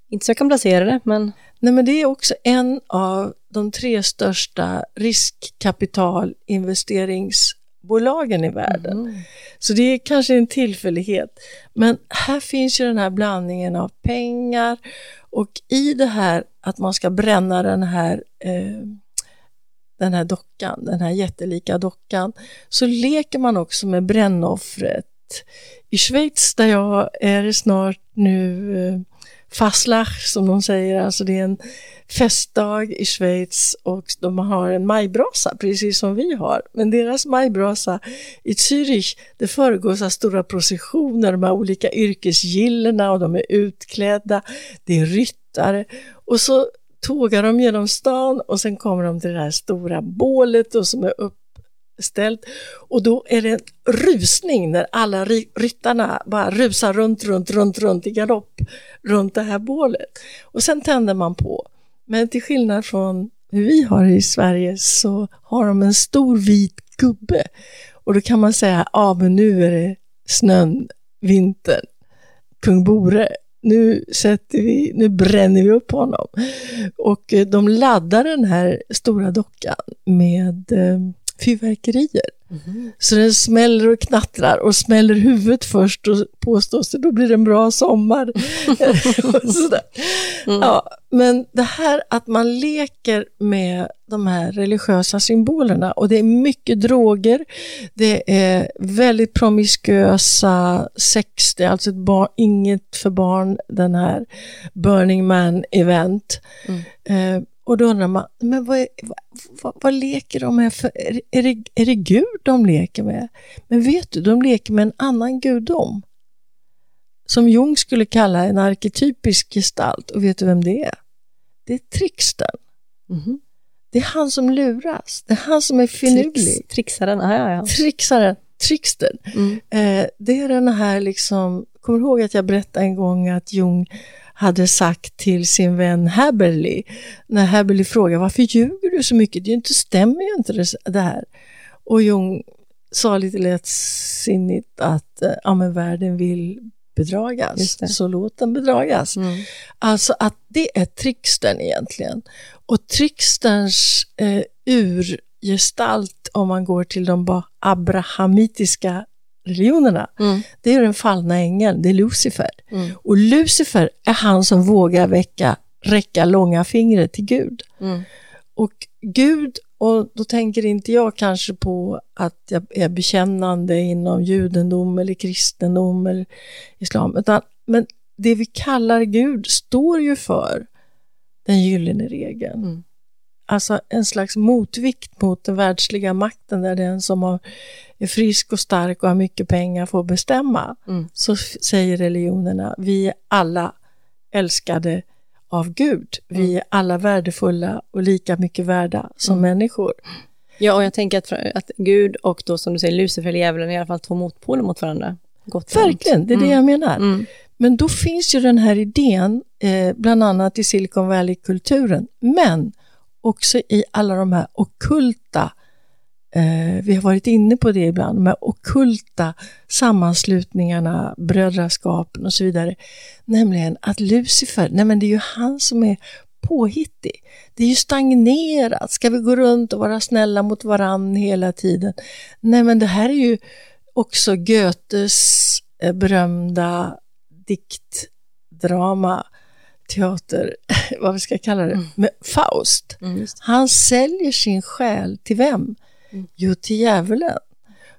Inte så jag kan placera det, men Nej, men det är också en av de tre största riskkapitalinvesteringsbolagen i världen. Så det är kanske en tillfällighet. Men här finns ju den här blandningen av pengar och i det här att man ska bränna den här eh, den här dockan, den här jättelika dockan, så leker man också med brännoffret. I Schweiz där jag är snart nu eh, fastlach Faslach som de säger, alltså det är en festdag i Schweiz och de har en majbrasa precis som vi har. Men deras majbrasa i Zürich, det föregås av stora processioner, de här olika yrkesgillena och de är utklädda, det är ryttare och så tågar de genom stan och sen kommer de till det här stora bålet och som är uppställt och då är det en rusning när alla ryttarna bara rusar runt, runt, runt, runt i galopp runt det här bålet. Och sen tänder man på. Men till skillnad från hur vi har det i Sverige så har de en stor vit gubbe. Och då kan man säga, ja men nu är det snön, vintern, kung Bore. Nu, sätter vi, nu bränner vi upp honom. Och eh, de laddar den här stora dockan med eh, fyrverkerier. Så den smäller och knattrar och smäller huvudet först och påstås det, då blir det en bra sommar. sådär. Ja, men det här att man leker med de här religiösa symbolerna och det är mycket droger, det är väldigt promiskuösa sex, det är alltså barn, inget för barn, den här Burning Man-event. Eh, och då undrar man, men vad, är, vad, vad, leker de med för, är, det, är det Gud de leker med? Men vet du, de leker med en annan gudom. Som Jung skulle kalla en arketypisk gestalt. Och vet du vem det är? Det är trickstern. Mhm. Det är han som luras. Det är han som är finurlig. Trix, trixaren, ja, ja, ja. Trixaren, trickstern. Mm. Eh, det är den här liksom, kommer du ihåg att jag berättade en gång att Jung hade sagt till sin vän Haberly, när Haberly frågade varför ljuger du så mycket? Det är ju inte, stämmer ju inte det, här. Och Jung sa lite lättsinnigt att eh, ja, men världen vill bedragas, så låt den bedragas. Mm. Alltså att det är trickstern egentligen. Och tricksterns eh, urgestalt, om man går till de abrahamitiska religionerna, Mm. det är den fallna ängeln, det är Lucifer. Mm. Och Lucifer är han som vågar väcka räcka långa fingret till Gud. Mm. Och Gud, och då tänker inte jag kanske på att jag är bekännande inom judendom eller kristendom eller islam, utan, men det vi kallar Gud står ju för den gyllene regeln. Mm. Alltså en slags motvikt mot den världsliga makten där den som har, är frisk och stark och har mycket pengar får bestämma. Mm. Så säger religionerna, vi är alla älskade av Gud. Vi Mm. är alla värdefulla och lika mycket värda som människor. Ja, och jag tänker att, att Gud och då som du säger Lucifer eller djävulen är i alla fall två motpoler mot varandra. Gott. Verkligen, det är det jag menar. Mm. Men då finns ju den här idén, eh, bland annat i Silicon Valley-kulturen, men också i alla de här okulta, eh, vi har varit inne på det ibland, de här okulta sammanslutningarna, brödraskapen och så vidare. Nämligen att Lucifer, nej men det är ju han som är påhittig. Det är ju stagnerat. Ska vi gå runt och vara snälla mot varann hela tiden? Nej men det här är ju också Goethes eh, berömda diktdrama, teater, vad vi ska kalla det, med Faust. Mm. Han säljer sin själ till vem? Jo, till djävulen.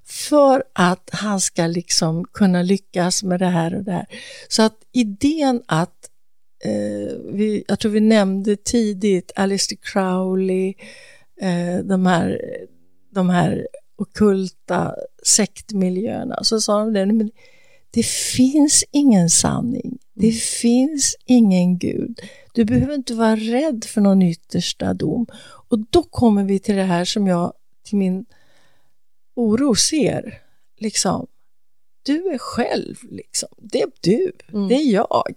För att han ska liksom kunna lyckas med det här och det här. Så att idén att, eh, vi, jag tror vi nämnde tidigt Aleister Crowley, eh, de, här, de här okulta sektmiljöerna, så sa de det, men det finns ingen sanning, det finns ingen Gud. Du behöver inte vara rädd för någon yttersta dom. Och då kommer vi till det här som jag till min oro ser. Liksom, du är själv, liksom. det är du, Mm. det är jag.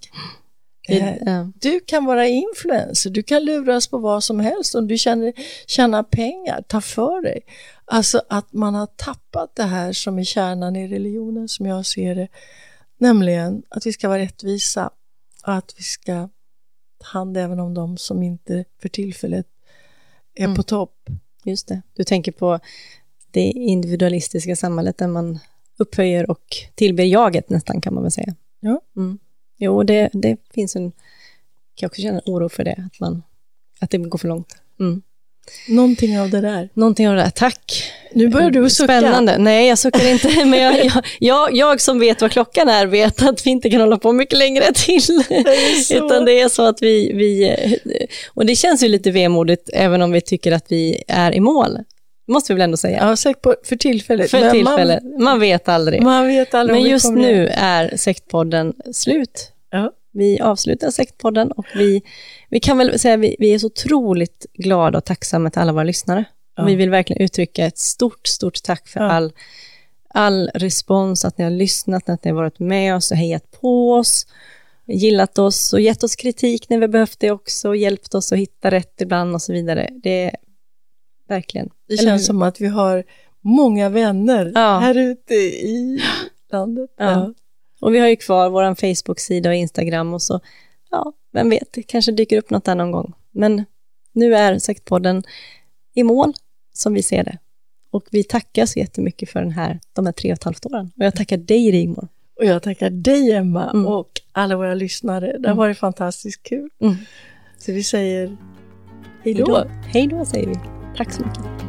Ja. du kan vara influencer, du kan luras på vad som helst om du känner, tjänar pengar, ta för dig. Alltså att man har tappat det här som är kärnan i religionen som jag ser det, nämligen att vi ska vara rättvisa och att vi ska ta hand även om de som inte för tillfället är Mm. på topp. Just det. Du tänker på det individualistiska samhället där man upphöjer och tillber jaget nästan kan man väl säga. Ja. Mm. Jo, det, det finns en, kan jag också känna oro för det, att, man, att det går för långt. Mm. Någonting av det där. Någonting av det där, tack. Nu börjar du sucka. Spännande. Nej, jag suckar inte, men jag, jag, jag, jag som vet vad klockan är vet att vi inte kan hålla på mycket längre till. så. Utan det är så att vi, vi, och det känns ju lite vemodigt även om vi tycker att vi är i mål. Det måste vi väl ändå säga. Ja, säkert på, för tillfället. För Men tillfället. Man, vet aldrig. Man, man vet aldrig Men just nu är sektpodden slut. Ja. Vi avslutar sektpodden och vi, vi kan väl säga att vi, vi är så otroligt glada och tacksamma till alla våra lyssnare. Ja. Vi vill verkligen uttrycka ett stort, stort tack för Ja. all, all respons, att ni har lyssnat, att ni har varit med oss och hejat på oss, gillat oss och gett oss kritik när vi behövt det också, hjälpt oss att hitta rätt ibland och så vidare. Det är verkligen. Det känns som att vi har många vänner Ja. här ute i landet. Ja. Och vi har ju kvar vår Facebook-sida och Instagram och så, ja, vem vet, det kanske dyker upp något där någon gång. Men nu är Sektpodden i mål, som vi ser det. Och vi tackar så jättemycket för den här, de här tre och ett halvt åren. Och jag tackar dig, Rigmor. Och jag tackar dig Emma Mm. och alla våra lyssnare. Det har Mm. varit fantastiskt kul. Mm. Så vi säger hej då. Hej då, säger vi. Tack så mycket.